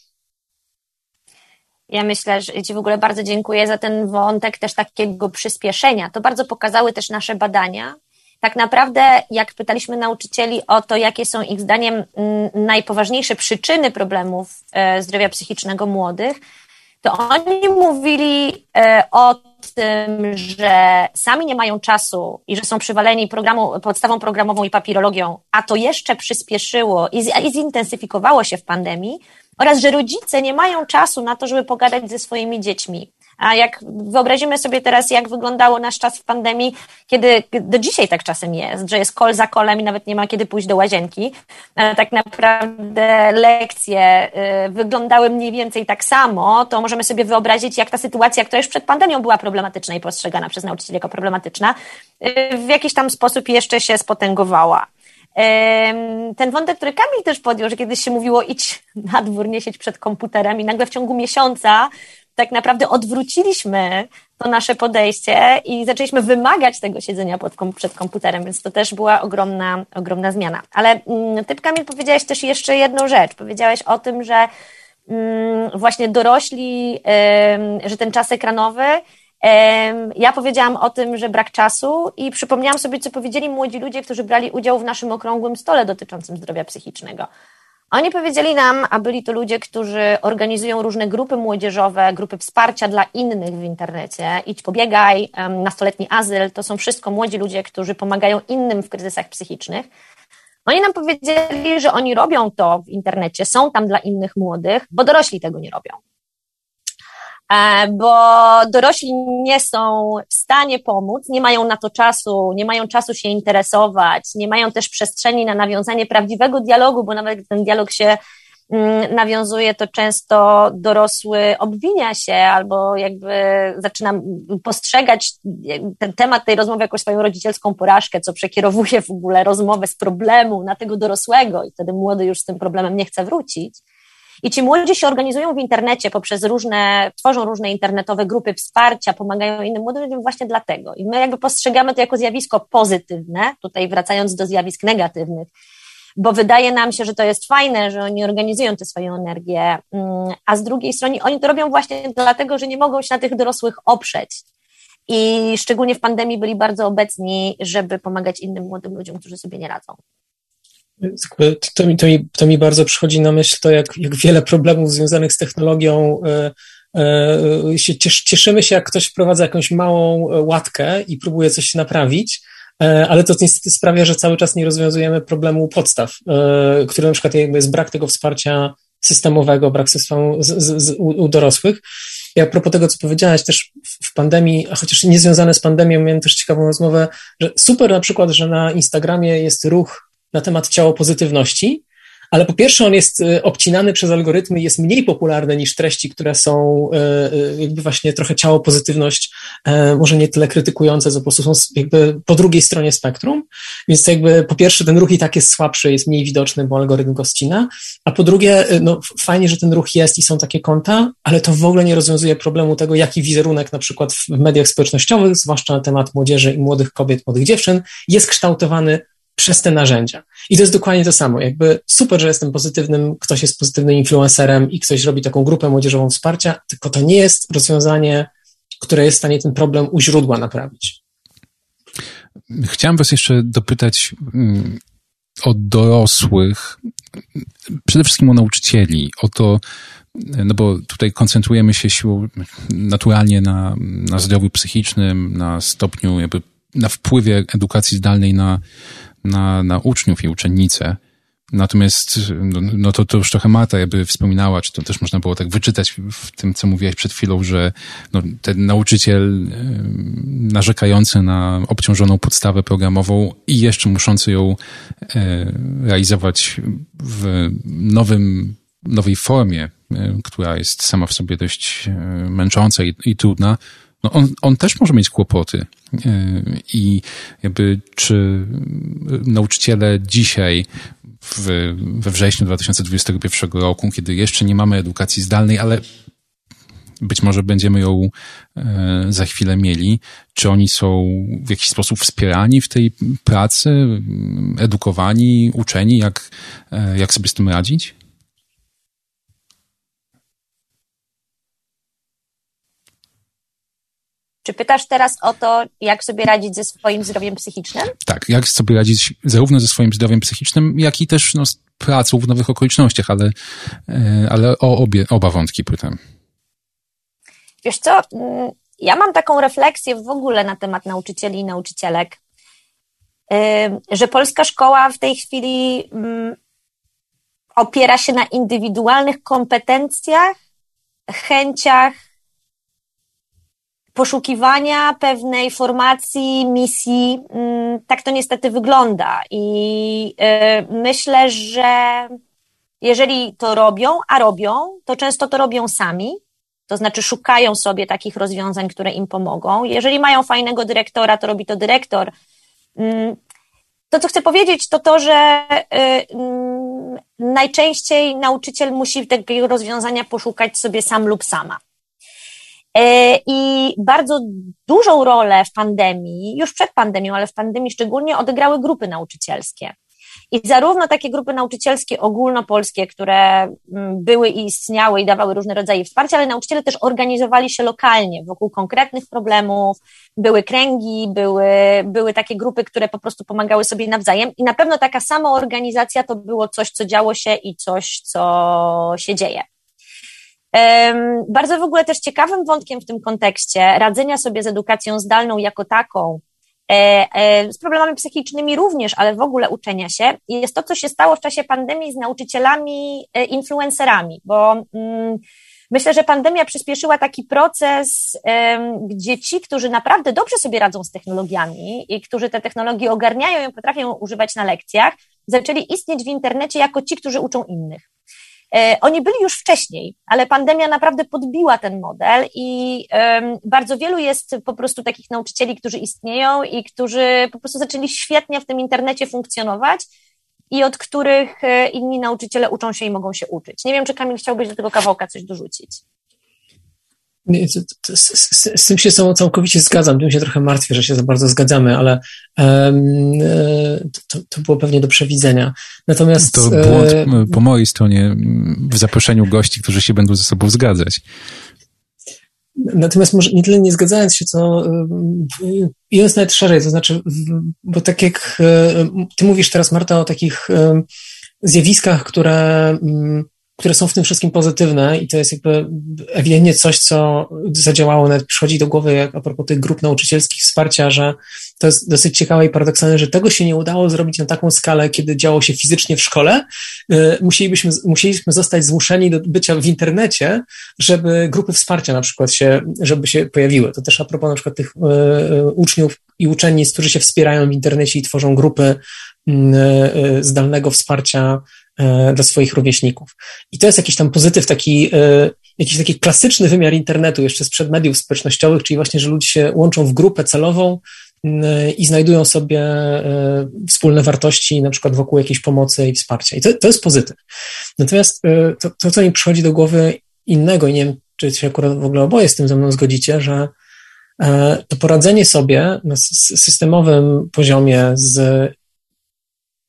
Ja myślę, że Ci w ogóle bardzo dziękuję za ten wątek też takiego przyspieszenia. To bardzo pokazały też nasze badania, tak naprawdę, jak pytaliśmy nauczycieli o to, jakie są ich zdaniem mm, najpoważniejsze przyczyny problemów e, zdrowia psychicznego młodych, to oni mówili e, o tym, że sami nie mają czasu i że są przywaleni programu, podstawą programową i papirologią, a to jeszcze przyspieszyło i, i zintensyfikowało się w pandemii, oraz że rodzice nie mają czasu na to, żeby pogadać ze swoimi dziećmi. A jak wyobrazimy sobie teraz, jak wyglądało nasz czas w pandemii, kiedy do dzisiaj tak czasem jest, że jest kol za kolem i nawet nie ma kiedy pójść do łazienki, tak naprawdę lekcje y, wyglądały mniej więcej tak samo, to możemy sobie wyobrazić, jak ta sytuacja, która już przed pandemią była problematyczna i postrzegana przez nauczycieli jako problematyczna, y, w jakiś tam sposób jeszcze się spotęgowała. Ten wątek, który Kamil też podjął, że kiedyś się mówiło idź na dwór, nie siedź przed komputerem i nagle w ciągu miesiąca tak naprawdę odwróciliśmy to nasze podejście i zaczęliśmy wymagać tego siedzenia pod, przed komputerem, więc to też była ogromna, ogromna zmiana. Ale mm, ty, Kamil, powiedziałeś też jeszcze jedną rzecz. Powiedziałeś o tym, że mm, właśnie dorośli, że ten czas ekranowy ja powiedziałam o tym, że brak czasu i przypomniałam sobie, co powiedzieli młodzi ludzie, którzy brali udział w naszym okrągłym stole dotyczącym zdrowia psychicznego. Oni powiedzieli nam, a byli to ludzie, którzy organizują różne grupy młodzieżowe, grupy wsparcia dla innych w internecie. Idź pobiegaj, nastoletni azyl, to są wszystko młodzi ludzie, którzy pomagają innym w kryzysach psychicznych. Oni nam powiedzieli, że oni robią to w internecie, są tam dla innych młodych, bo dorośli tego nie robią. E, bo dorośli nie są w stanie pomóc, nie mają na to czasu, nie mają czasu się interesować, nie mają też przestrzeni na nawiązanie prawdziwego dialogu, bo nawet ten dialog się mm, nawiązuje, to często dorosły obwinia się albo jakby zaczyna postrzegać ten temat tej rozmowy jako swoją rodzicielską porażkę, co przekierowuje w ogóle rozmowę z problemu na tego dorosłego i wtedy młody już z tym problemem nie chce wrócić. I ci młodzi się organizują w internecie poprzez różne, tworzą różne internetowe grupy wsparcia, pomagają innym młodym ludziom właśnie dlatego. I my jakby postrzegamy to jako zjawisko pozytywne, tutaj wracając do zjawisk negatywnych, bo wydaje nam się, że to jest fajne, że oni organizują tę swoją energię, mm, a z drugiej strony oni to robią właśnie dlatego, że nie mogą się na tych dorosłych oprzeć. I szczególnie w pandemii byli bardzo obecni, żeby pomagać innym młodym ludziom, którzy sobie nie radzą. To mi, to, mi, to mi bardzo przychodzi na myśl to, jak, jak wiele problemów związanych z technologią e, e, się cieszymy się, jak ktoś wprowadza jakąś małą e, łatkę i próbuje coś naprawić, ale to niestety sprawia, że cały czas nie rozwiązujemy problemu podstaw, który na przykład jest brak tego wsparcia systemowego, brak systemu z, z, z, u, u dorosłych. I a propos tego, co powiedziałaś, też w pandemii, a chociaż nie związane z pandemią, miałem też ciekawą rozmowę, że super na przykład, że na Instagramie jest ruch na temat ciało pozytywności, ale po pierwsze on jest y, obcinany przez algorytmy i jest mniej popularny niż treści, które są y, y, jakby właśnie trochę ciało pozytywność, e, może nie tyle krytykujące, co po prostu są jakby po drugiej stronie spektrum, więc jakby po pierwsze ten ruch i tak jest słabszy, jest mniej widoczny, bo algorytm go ścina, a po drugie no fajnie, że ten ruch jest i są takie konta, ale to w ogóle nie rozwiązuje problemu tego, jaki wizerunek na przykład w mediach społecznościowych, zwłaszcza na temat młodzieży i młodych kobiet, młodych dziewczyn, jest kształtowany przez te narzędzia. I to jest dokładnie to samo. Jakby super, że jestem pozytywnym, ktoś jest pozytywnym influencerem i ktoś robi taką grupę młodzieżową wsparcia, tylko to nie jest rozwiązanie, które jest w stanie ten problem u źródła naprawić. Chciałem Was jeszcze dopytać mm, o dorosłych, przede wszystkim o nauczycieli, o to, no bo tutaj koncentrujemy się siłą naturalnie na, na zdrowiu psychicznym, na stopniu, jakby na wpływie edukacji zdalnej na, na, na uczniów i uczennice. Natomiast no, no to, to już trochę Marta jakby wspominała, czy to też można było tak wyczytać w tym, co mówiłaś przed chwilą, że no, ten nauczyciel narzekający na obciążoną podstawę programową i jeszcze muszący ją e, realizować w nowym, nowej formie, e, która jest sama w sobie dość e, męcząca i, i trudna, no on, on też może mieć kłopoty. E, I jakby czy nauczyciele dzisiaj w, we wrześniu 2021 roku, kiedy jeszcze nie mamy edukacji zdalnej, ale być może będziemy ją e, za chwilę mieli. Czy oni są w jakiś sposób wspierani w tej pracy, edukowani, uczeni, jak, e, jak sobie z tym radzić? Czy pytasz teraz o to, jak sobie radzić ze swoim zdrowiem psychicznym? Tak, jak sobie radzić zarówno ze swoim zdrowiem psychicznym, jak i też no, z pracą w nowych okolicznościach, ale, e, ale o obie, oba wątki pytam. Wiesz co, mm, ja mam taką refleksję w ogóle na temat nauczycieli i nauczycielek, że polska szkoła w tej chwili mm, opiera się na indywidualnych kompetencjach, chęciach poszukiwania pewnej formacji, misji. Mm, tak to niestety wygląda. I y, myślę, że jeżeli to robią, a robią, to często to robią sami. To znaczy szukają sobie takich rozwiązań, które im pomogą. Jeżeli mają fajnego dyrektora, to robi to dyrektor. Mm, to, co chcę powiedzieć, to to, że y, mm, najczęściej nauczyciel musi takiego rozwiązania poszukać sobie sam lub sama. E, I bardzo dużą rolę w pandemii, już przed pandemią, ale w pandemii szczególnie, odegrały grupy nauczycielskie. I zarówno takie grupy nauczycielskie ogólnopolskie, które mm, były i istniały i dawały różne rodzaje wsparcia, ale nauczyciele też organizowali się lokalnie wokół konkretnych problemów, były kręgi, były, były takie grupy, które po prostu pomagały sobie nawzajem i na pewno taka sama organizacja to było coś, co działo się i coś, co się dzieje. Bardzo w ogóle też ciekawym wątkiem w tym kontekście radzenia sobie z edukacją zdalną jako taką, e, e, z problemami psychicznymi również, ale w ogóle uczenia się, jest to, co się stało w czasie pandemii z nauczycielami, e, influencerami, bo mm, myślę, że pandemia przyspieszyła taki proces, gdzie ci, którzy naprawdę dobrze sobie radzą z technologiami i którzy te technologie ogarniają i potrafią używać na lekcjach, zaczęli istnieć w internecie jako ci, którzy uczą innych. E, oni byli już wcześniej, ale pandemia naprawdę podbiła ten model i bardzo wielu jest po prostu takich nauczycieli, którzy istnieją i którzy po prostu zaczęli świetnie w tym internecie funkcjonować i od których e, inni nauczyciele uczą się i mogą się uczyć. Nie wiem, czy Kamil chciałbyś do tego kawałka coś dorzucić. Z, z, z, tym się całkowicie zgadzam. Tym się trochę martwię, że się za bardzo zgadzamy, ale um, to, to, było pewnie do przewidzenia. Natomiast. To błąd po mojej stronie w zaproszeniu gości, którzy się będą ze sobą zgadzać. Natomiast może nie tyle nie zgadzając się, co idąc nawet szerzej, to znaczy, bo tak jak ty mówisz teraz, Marta, o takich zjawiskach, które które są w tym wszystkim pozytywne i to jest jakby ewidentnie coś, co zadziałało, nawet przychodzi do głowy jak a propos tych grup nauczycielskich wsparcia, że to jest dosyć ciekawe i paradoksalne, że tego się nie udało zrobić na taką skalę, kiedy działo się fizycznie w szkole. Y, musielibyśmy, musieliśmy zostać zmuszeni do bycia w internecie, żeby grupy wsparcia na przykład się, żeby się pojawiły. To też a propos na przykład tych y, y, uczniów i uczennic, którzy się wspierają w internecie i tworzą grupy zdalnego wsparcia dla swoich rówieśników. I to jest jakiś tam pozytyw, taki, e, jakiś taki klasyczny wymiar internetu jeszcze sprzed mediów społecznościowych, czyli właśnie, że ludzie się łączą w grupę celową i znajdują sobie e, wspólne wartości, na przykład wokół jakiejś pomocy i wsparcia. I to, to jest pozytyw. Natomiast to, to, co mi przychodzi do głowy innego, i nie wiem, czy się akurat w ogóle oboje z tym ze mną zgodzicie, że to poradzenie sobie na systemowym poziomie z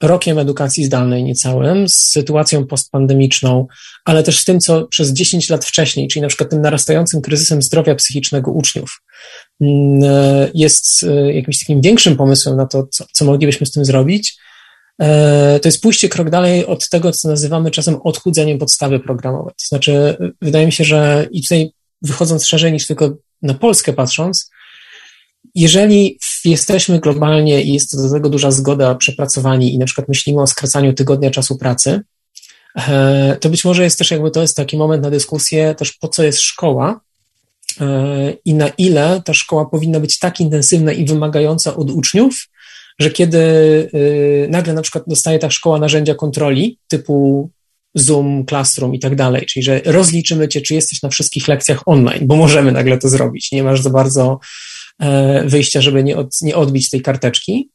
rokiem edukacji zdalnej niecałym, z sytuacją postpandemiczną, ale też z tym, co przez 10 lat wcześniej, czyli na przykład tym narastającym kryzysem zdrowia psychicznego uczniów, mm, jest e, jakimś takim większym pomysłem na to, co, co moglibyśmy z tym zrobić, e, to jest pójście krok dalej od tego, co nazywamy czasem odchudzeniem podstawy programowej. To znaczy, wydaje mi się, że i tutaj wychodząc szerzej niż tylko na Polskę patrząc, jeżeli jesteśmy globalnie i jest do tego duża zgoda, przepracowani i na przykład myślimy o skracaniu tygodnia czasu pracy, e, to być może jest też jakby to jest taki moment na dyskusję też po co jest szkoła e, i na ile ta szkoła powinna być tak intensywna i wymagająca od uczniów, że kiedy e, nagle na przykład dostaje ta szkoła narzędzia kontroli typu Zoom, Classroom i tak dalej, czyli że rozliczymy cię, czy jesteś na wszystkich lekcjach online, bo możemy nagle to zrobić. Nie masz za bardzo wyjścia, żeby nie, od, nie odbić tej karteczki,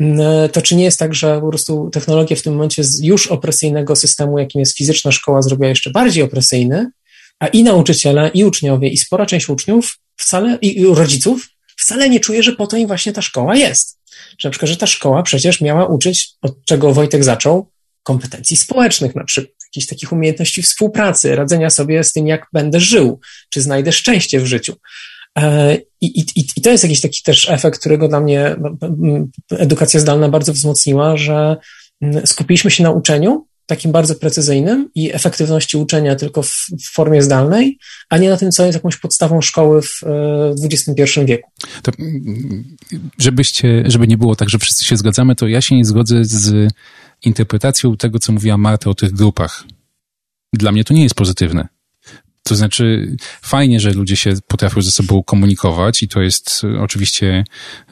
e, to czy nie jest tak, że po prostu technologia w tym momencie z już opresyjnego systemu, jakim jest fizyczna szkoła, zrobiła jeszcze bardziej opresyjny, a i nauczyciele, i uczniowie, i spora część uczniów wcale, i, i rodziców wcale nie czuje, że po to im właśnie ta szkoła jest. Że na przykład, że ta szkoła przecież miała uczyć, od czego Wojtek zaczął, kompetencji społecznych, na przykład jakichś takich umiejętności współpracy, radzenia sobie z tym, jak będę żył, czy znajdę szczęście w życiu. E, I, i, I to jest jakiś taki też efekt, którego dla mnie edukacja zdalna bardzo wzmocniła, że skupiliśmy się na uczeniu, takim bardzo precyzyjnym i efektywności uczenia tylko w, w, formie zdalnej, a nie na tym, co jest jakąś podstawą szkoły w XXI e, wieku. To, żebyście, żeby nie było tak, że wszyscy się zgadzamy, to ja się nie zgodzę z interpretacją tego, co mówiła Marta o tych grupach. Dla mnie to nie jest pozytywne. To znaczy, fajnie, że ludzie się potrafią ze sobą komunikować i to jest e, oczywiście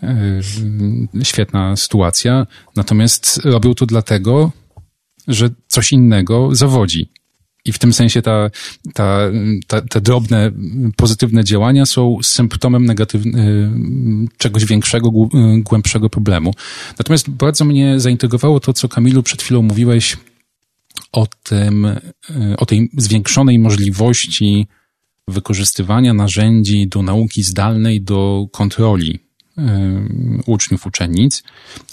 y, świetna sytuacja. Natomiast robią to dlatego, że coś innego zawodzi. I w tym sensie ta, ta, ta, te drobne, pozytywne działania są symptomem negatywny, czegoś większego, głębszego problemu. Natomiast bardzo mnie zaintrygowało to, co Kamilu przed chwilą mówiłeś o tym, e, o tej zwiększonej możliwości wykorzystywania narzędzi do nauki zdalnej, do kontroli e, uczniów, uczennic.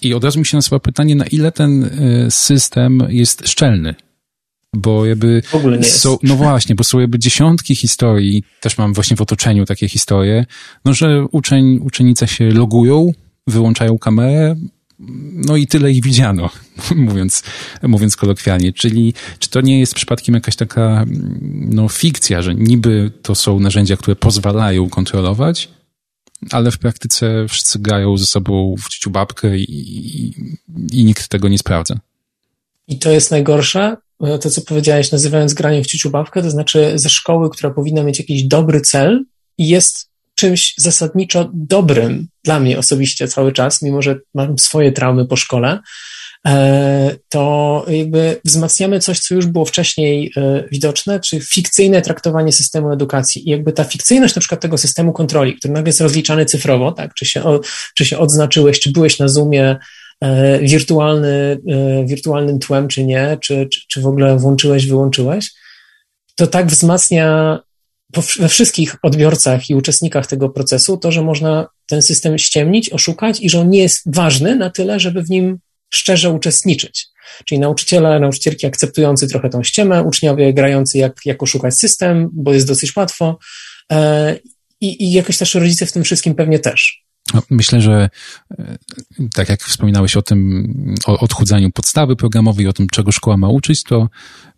I od razu mi się nasuwa pytanie, na ile ten e, system jest szczelny. Bo jakby w ogóle nie są, no właśnie, bo są jakby dziesiątki historii, też mam właśnie w otoczeniu takie historie, no że uczeń, uczennice się logują, wyłączają kamerę, no i tyle ich widziano, (laughs) mówiąc, mówiąc kolokwialnie. Czyli czy to nie jest przypadkiem jakaś taka no, fikcja, że niby to są narzędzia, które pozwalają kontrolować, ale w praktyce wszyscy grają ze sobą w ciuciu babkę i, i, nikt tego nie sprawdza. I to jest najgorsze, to co powiedziałeś, nazywając granie w ciuciu babkę, to znaczy ze szkoły, która powinna mieć jakiś dobry cel i jest czymś zasadniczo dobrym dla mnie osobiście cały czas, mimo że mam swoje traumy po szkole, e, to jakby wzmacniamy coś, co już było wcześniej e, widoczne, czy fikcyjne traktowanie systemu edukacji. I jakby ta fikcyjność na przykład tego systemu kontroli, który nagle jest rozliczany cyfrowo, tak, czy się, czy się odznaczyłeś, czy byłeś na Zoomie, wirtualny, wirtualnym tłem, czy nie, czy, czy, czy w ogóle włączyłeś, wyłączyłeś, to tak wzmacnia we wszystkich odbiorcach i uczestnikach tego procesu to, że można ten system ściemnić, oszukać i że on nie jest ważny na tyle, żeby w nim szczerze uczestniczyć. Czyli nauczyciele, nauczycielki akceptujący trochę tą ściemę, uczniowie grający jak, jak oszukać system, bo jest dosyć łatwo e, i, i jakoś też rodzice w tym wszystkim pewnie też. No, myślę, że e, tak jak wspominałeś o tym, o odchudzaniu podstawy programowej, o tym, czego szkoła ma uczyć, to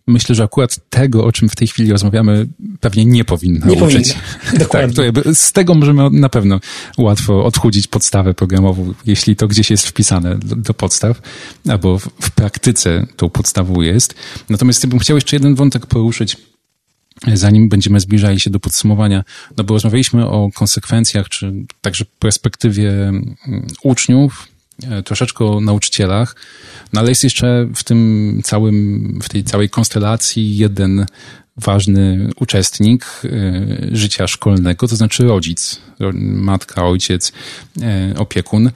myślę, że akurat tego, o czym w tej chwili rozmawiamy, pewnie nie powinno nie uczyć. Powinno. (laughs) Dokładnie. Tak, z tego możemy na pewno łatwo odchudzić podstawę programową, jeśli to gdzieś jest wpisane do, do podstaw, albo w, w, praktyce tą podstawą jest. Natomiast ja bym chciał jeszcze jeden wątek poruszyć, zanim będziemy zbliżali się do podsumowania, no bo rozmawialiśmy o konsekwencjach, czy także perspektywie mm, uczniów, troszeczkę o nauczycielach, no ale jest jeszcze w tym całym, w tej całej konstelacji jeden ważny uczestnik e, życia szkolnego, to znaczy rodzic, matka, ojciec, e, opiekun.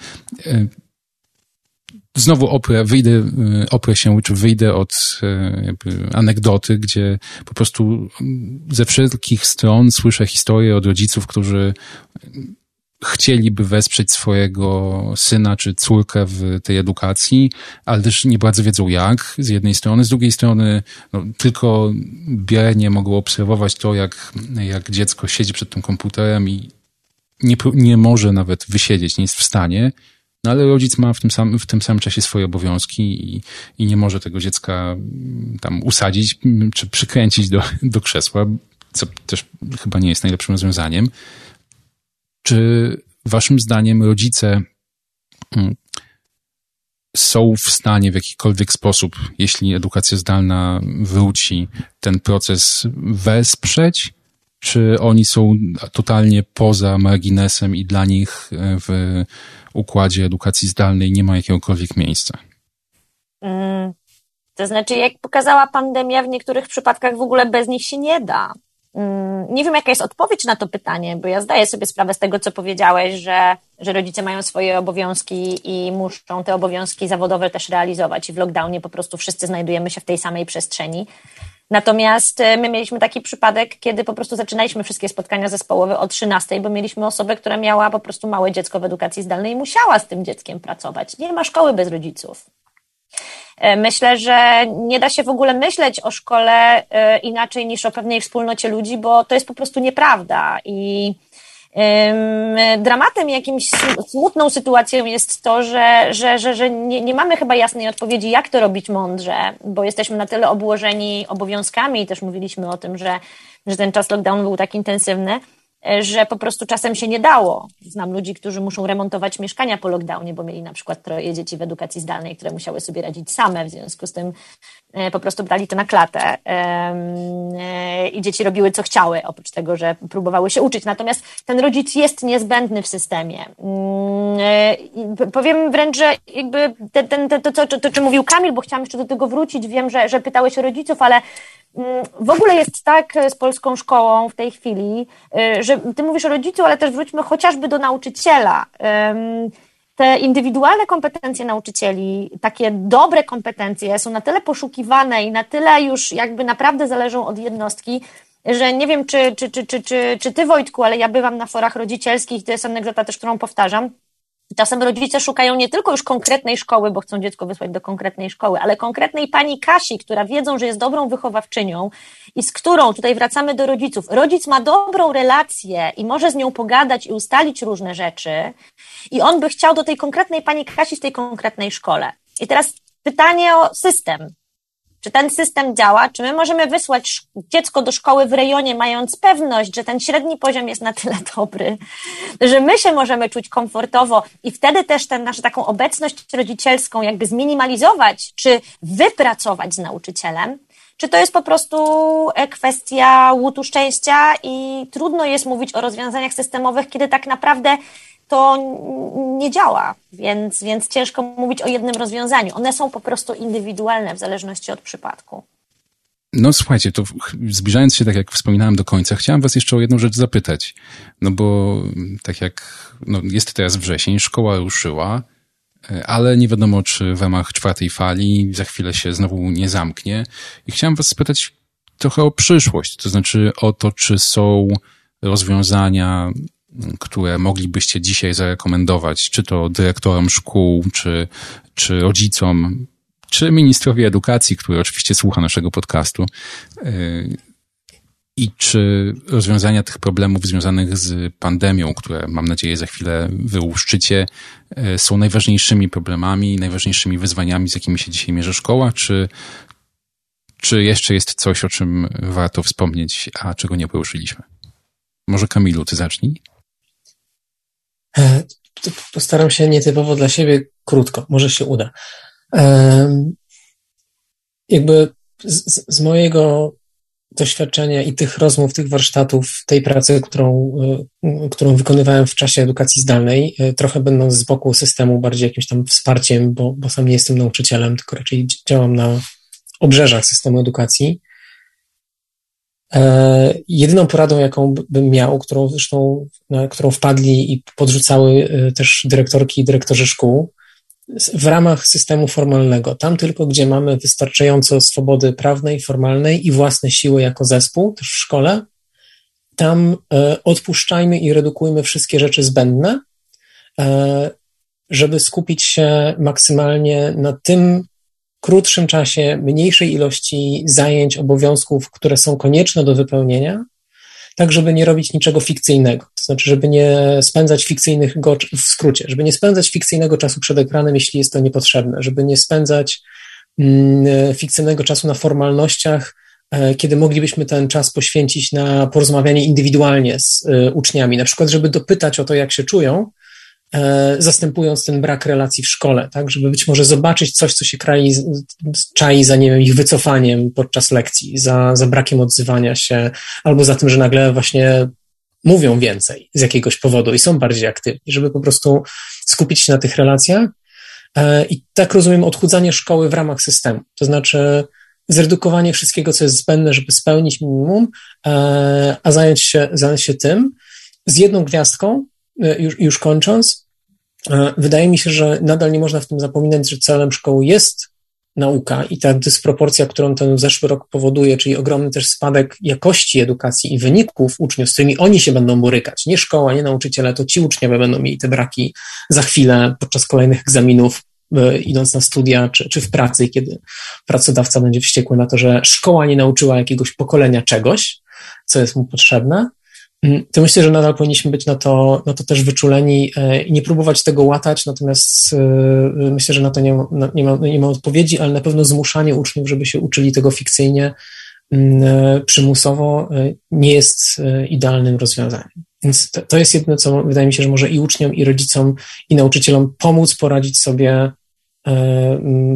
Znowu oprę, wyjdę, oprę się, czy wyjdę od anegdoty, gdzie po prostu ze wszelkich stron słyszę historie od rodziców, którzy chcieliby wesprzeć swojego syna czy córkę w tej edukacji, ale też nie bardzo wiedzą jak, z jednej strony. Z drugiej strony, no, tylko biernie mogą obserwować to, jak, jak dziecko siedzi przed tym komputerem i nie, nie może nawet wysiedzieć, nie jest w stanie. No ale rodzic ma w tym, sam, w tym samym czasie swoje obowiązki i, i nie może tego dziecka tam usadzić czy przykręcić do, do krzesła, co też chyba nie jest najlepszym rozwiązaniem. Czy waszym zdaniem rodzice mm, są w stanie w jakikolwiek sposób, jeśli edukacja zdalna wróci, ten proces wesprzeć? Czy oni są totalnie poza marginesem i dla nich e, w układzie edukacji zdalnej nie ma jakiegokolwiek miejsca? Mm, to znaczy, jak pokazała pandemia, w niektórych przypadkach w ogóle bez nich się nie da. Mm, nie wiem, jaka jest odpowiedź na to pytanie, bo ja zdaję sobie sprawę z tego, co powiedziałeś, że, że rodzice mają swoje obowiązki i muszą te obowiązki zawodowe też realizować. I w lockdownie po prostu wszyscy znajdujemy się w tej samej przestrzeni. Natomiast e, my mieliśmy taki przypadek, kiedy po prostu zaczynaliśmy wszystkie spotkania zespołowe o 13, bo mieliśmy osobę, która miała po prostu małe dziecko w edukacji zdalnej i musiała z tym dzieckiem pracować. Nie ma szkoły bez rodziców. E, myślę, że nie da się w ogóle myśleć o szkole e, inaczej niż o pewnej wspólnocie ludzi, bo to jest po prostu nieprawda. I dramatem, jakimś smutną sytuacją jest to, że, że, że, że nie, nie mamy chyba jasnej odpowiedzi, jak to robić mądrze, bo jesteśmy na tyle obłożeni obowiązkami i też mówiliśmy o tym, że, że ten czas lockdown był tak intensywny, że po prostu czasem się nie dało. Znam ludzi, którzy muszą remontować mieszkania po lockdownie, bo mieli na przykład troje dzieci w edukacji zdalnej, które musiały sobie radzić same, w związku z tym e, po prostu dali to na klatę e, i dzieci robiły co chciały, oprócz tego, że próbowały się uczyć. Natomiast ten rodzic jest niezbędny w systemie. Mm, powiem wręcz, że jakby ten, ten, to, to, to, to, mówił Kamil, bo chciałam jeszcze do tego wrócić, wiem, że, że pytałeś o rodziców, ale w ogóle jest tak z polską szkołą w tej chwili, y, że ty mówisz o rodzicu, ale też wróćmy chociażby do nauczyciela. Te indywidualne kompetencje nauczycieli, takie dobre kompetencje są na tyle poszukiwane i na tyle już jakby naprawdę zależą od jednostki, że nie wiem, czy, czy, czy, czy, czy, czy ty, Wojtku, ale ja bywam na forach rodzicielskich, to jest anegdota też, którą powtarzam, Czasem rodzice szukają nie tylko już konkretnej szkoły, bo chcą dziecko wysłać do konkretnej szkoły, ale konkretnej pani Kasi, która wiedzą, że jest dobrą wychowawczynią i z którą, tutaj wracamy do rodziców, rodzic ma dobrą relację i może z nią pogadać i ustalić różne rzeczy i on by chciał do tej konkretnej pani Kasi w tej konkretnej szkole. I teraz pytanie o system. Czy ten system działa? Czy my możemy wysłać dziecko do szkoły w rejonie, mając pewność, że ten średni poziom jest na tyle dobry, że my się możemy czuć komfortowo i wtedy też tę naszą taką obecność rodzicielską jakby zminimalizować, czy wypracować z nauczycielem? Czy to jest po prostu e, kwestia łutu szczęścia i trudno jest mówić o rozwiązaniach systemowych, kiedy tak naprawdę to nie działa, więc, więc ciężko mówić o jednym rozwiązaniu. One są po prostu indywidualne w zależności od przypadku. No słuchajcie, to zbliżając się, tak jak wspominałem do końca, chciałem was jeszcze o jedną rzecz zapytać. No bo tak jak no, jest teraz wrzesień, szkoła ruszyła, ale nie wiadomo, czy w ramach czwartej fali za chwilę się znowu nie zamknie. I chciałem was spytać trochę o przyszłość, to znaczy o to, czy są rozwiązania, które moglibyście dzisiaj zarekomendować, czy to dyrektorom szkół, czy, czy rodzicom, czy ministrowi edukacji, który oczywiście słucha naszego podcastu, y, i czy rozwiązania tych problemów związanych z pandemią, które mam nadzieję za chwilę wyłuszczycie, y, są najważniejszymi problemami, najważniejszymi wyzwaniami, z jakimi się dzisiaj mierzy szkoła, czy, czy jeszcze jest coś, o czym warto wspomnieć, a czego nie poruszyliśmy? Może Kamilu, ty zacznij. E, postaram się nietypowo dla siebie krótko, może się uda. Jakby z, z mojego doświadczenia i tych rozmów, tych warsztatów, tej pracy, którą, e, którą wykonywałem w czasie edukacji zdalnej, e, trochę będąc z boku systemu, bardziej jakimś tam wsparciem, bo, bo sam nie jestem nauczycielem, tylko raczej działam na obrzeżach systemu edukacji. E, jedyną poradą, jaką bym miał, którą zresztą, na którą wpadli i podrzucały też dyrektorki i dyrektorzy szkół, w ramach systemu formalnego. Tam tylko, gdzie mamy wystarczająco swobody prawnej, formalnej i własne siły jako zespół, też w szkole, tam e, odpuszczajmy i redukujmy wszystkie rzeczy zbędne, e, żeby skupić się maksymalnie na tym krótszym czasie, mniejszej ilości zajęć, obowiązków, które są konieczne do wypełnienia, tak żeby nie robić niczego fikcyjnego. To znaczy, żeby nie spędzać fikcyjnego, w skrócie, żeby nie spędzać fikcyjnego czasu przed ekranem, jeśli jest to niepotrzebne, żeby nie spędzać mm, fikcyjnego czasu na formalnościach, e, kiedy moglibyśmy ten czas poświęcić na porozmawianie indywidualnie z e, uczniami, na przykład, żeby dopytać o to, jak się czują, E, zastępując ten brak relacji w szkole, tak, żeby być może zobaczyć coś, co się kroi, czai za, nie wiem, ich wycofaniem podczas lekcji, za, za brakiem odzywania się, albo za tym, że nagle właśnie mówią więcej z jakiegoś powodu i są bardziej aktywni, żeby po prostu skupić się na tych relacjach. E, I tak rozumiem odchudzanie szkoły w ramach systemu, to znaczy zredukowanie wszystkiego, co jest zbędne, żeby spełnić minimum, e, a zająć się, zająć się tym z jedną gwiazdką, już, już kończąc, e, wydaje mi się, że nadal nie można w tym zapominać, że celem szkoły jest nauka i ta dysproporcja, którą ten zeszły rok powoduje, czyli ogromny też spadek jakości edukacji i wyników uczniów, z którymi oni się będą borykać. Nie szkoła, nie nauczyciele, to ci uczniowie będą mieli te braki za chwilę podczas kolejnych egzaminów, e, idąc na studia czy, czy w pracy, kiedy pracodawca będzie wściekły na to, że szkoła nie nauczyła jakiegoś pokolenia czegoś, co jest mu potrzebne. Mm, to myślę, że nadal powinniśmy być na to, na to też wyczuleni e, i nie próbować tego łatać, natomiast e, myślę, że na to nie ma, nie, ma, nie ma odpowiedzi, ale na pewno zmuszanie uczniów, żeby się uczyli tego fikcyjnie, e, przymusowo nie jest idealnym rozwiązaniem. Więc to, jest jedno, co wydaje mi się, że może i uczniom, i rodzicom, i nauczycielom pomóc poradzić sobie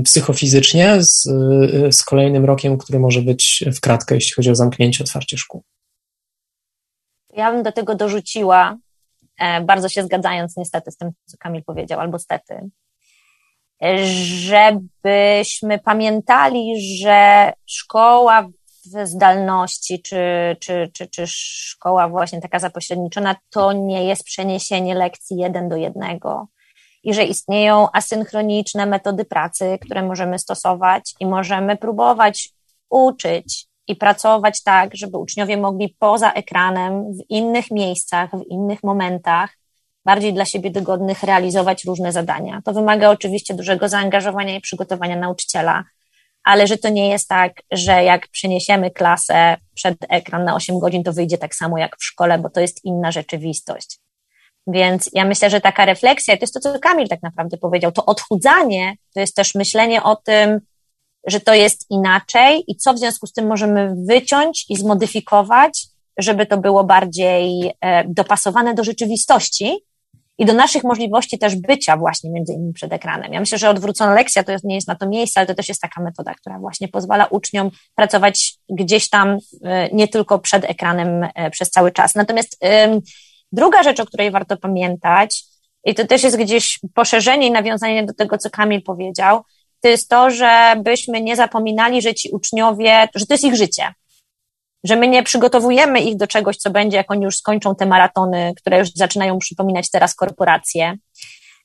psychofizycznie z, z kolejnym rokiem, który może być w kratkę, jeśli chodzi o zamknięcie, otwarcie szkół. Ja bym do tego dorzuciła, e, bardzo się zgadzając niestety z tym, co Kamil powiedział, albo stety, żebyśmy pamiętali, że szkoła w zdalności, czy, czy, czy, czy szkoła właśnie taka zapośredniczona, to nie jest przeniesienie lekcji jeden do jednego. I że istnieją asynchroniczne metody pracy, które możemy stosować i możemy próbować uczyć i pracować tak, żeby uczniowie mogli poza ekranem, w innych miejscach, w innych momentach, bardziej dla siebie dogodnych, realizować różne zadania. To wymaga oczywiście dużego zaangażowania i przygotowania nauczyciela, ale że to nie jest tak, że jak przeniesiemy klasę przed ekran na 8 godzin, to wyjdzie tak samo jak w szkole, bo to jest inna rzeczywistość. Więc ja myślę, że taka refleksja, to jest to, co Kamil tak naprawdę powiedział, to odchudzanie, to jest też myślenie o tym, że to jest inaczej i co w związku z tym możemy wyciąć i zmodyfikować, żeby to było bardziej e, dopasowane do rzeczywistości i do naszych możliwości też bycia właśnie między innymi przed ekranem. Ja myślę, że odwrócona lekcja to nie jest na to miejsce, ale to też jest taka metoda, która właśnie pozwala uczniom pracować gdzieś tam e, nie tylko przed ekranem e, przez cały czas. Natomiast druga rzecz, o której warto pamiętać, i to też jest gdzieś poszerzenie i nawiązanie do tego, co Kamil powiedział, to jest to, żebyśmy nie zapominali, że ci uczniowie, że to jest ich życie. Że my nie przygotowujemy ich do czegoś, co będzie, jak oni już skończą te maratony, które już zaczynają przypominać teraz korporacje.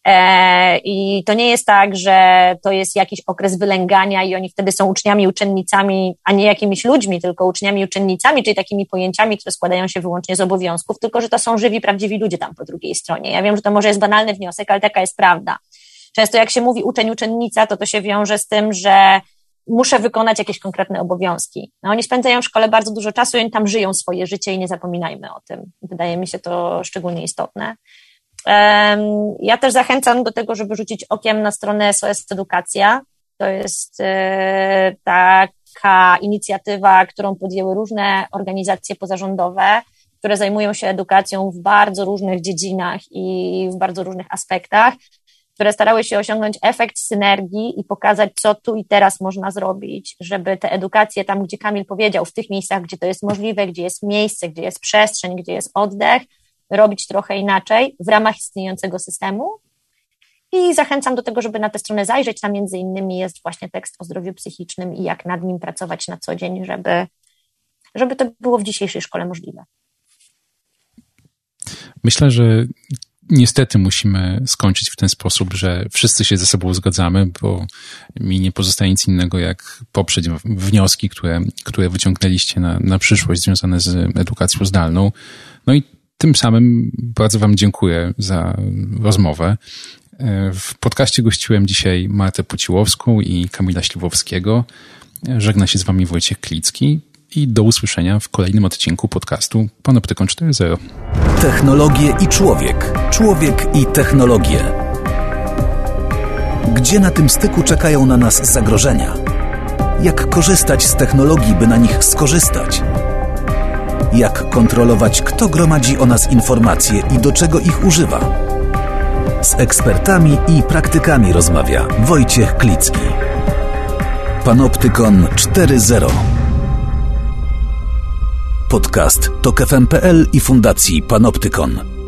E, I to nie jest tak, że to jest jakiś okres wylęgania i oni wtedy są uczniami, uczennicami, a nie jakimiś ludźmi, tylko uczniami, uczennicami, czyli takimi pojęciami, które składają się wyłącznie z obowiązków, tylko że to są żywi, prawdziwi ludzie tam po drugiej stronie. Ja wiem, że to może jest banalny wniosek, ale taka jest prawda. Często jak się mówi uczeń, uczennica, to to się wiąże z tym, że muszę wykonać jakieś konkretne obowiązki. No, oni spędzają w szkole bardzo dużo czasu i oni tam żyją swoje życie i nie zapominajmy o tym. Wydaje mi się to szczególnie istotne. Ja też zachęcam do tego, żeby rzucić okiem na stronę SOS Edukacja. To jest e, taka inicjatywa, którą podjęły różne organizacje pozarządowe, które zajmują się edukacją w bardzo różnych dziedzinach i w bardzo różnych aspektach, które starały się osiągnąć efekt synergii i pokazać, co tu i teraz można zrobić, żeby te edukacje tam, gdzie Kamil powiedział, w tych miejscach, gdzie to jest możliwe, gdzie jest miejsce, gdzie jest przestrzeń, gdzie jest oddech, robić trochę inaczej w ramach istniejącego systemu. I zachęcam do tego, żeby na tę stronę zajrzeć. Tam między innymi jest właśnie tekst o zdrowiu psychicznym i jak nad nim pracować na co dzień, żeby, żeby to było w dzisiejszej szkole możliwe. Myślę, że niestety musimy skończyć w ten sposób, że wszyscy się ze sobą zgadzamy, bo mi nie pozostaje nic innego, jak poprzeć wnioski, które, które wyciągnęliście na, na przyszłość związane z edukacją zdalną. No i tym samym bardzo Wam dziękuję za rozmowę. W podcaście gościłem dzisiaj Martę Puciłowską i Kamila Śliwowskiego. Żegna się z Wami Wojciech Klicki i do usłyszenia w kolejnym odcinku podcastu Panoptykon 4.0. Technologie i człowiek. Człowiek i technologie. Gdzie na tym styku czekają na nas zagrożenia? Jak korzystać z technologii, by na nich skorzystać? Jak kontrolować, kto gromadzi o nas informacje i do czego ich używa? Z ekspertami i praktykami rozmawia Wojciech Klicki. Panoptykon 4.0 Podcast to KFM.pl i Fundacji Panoptykon.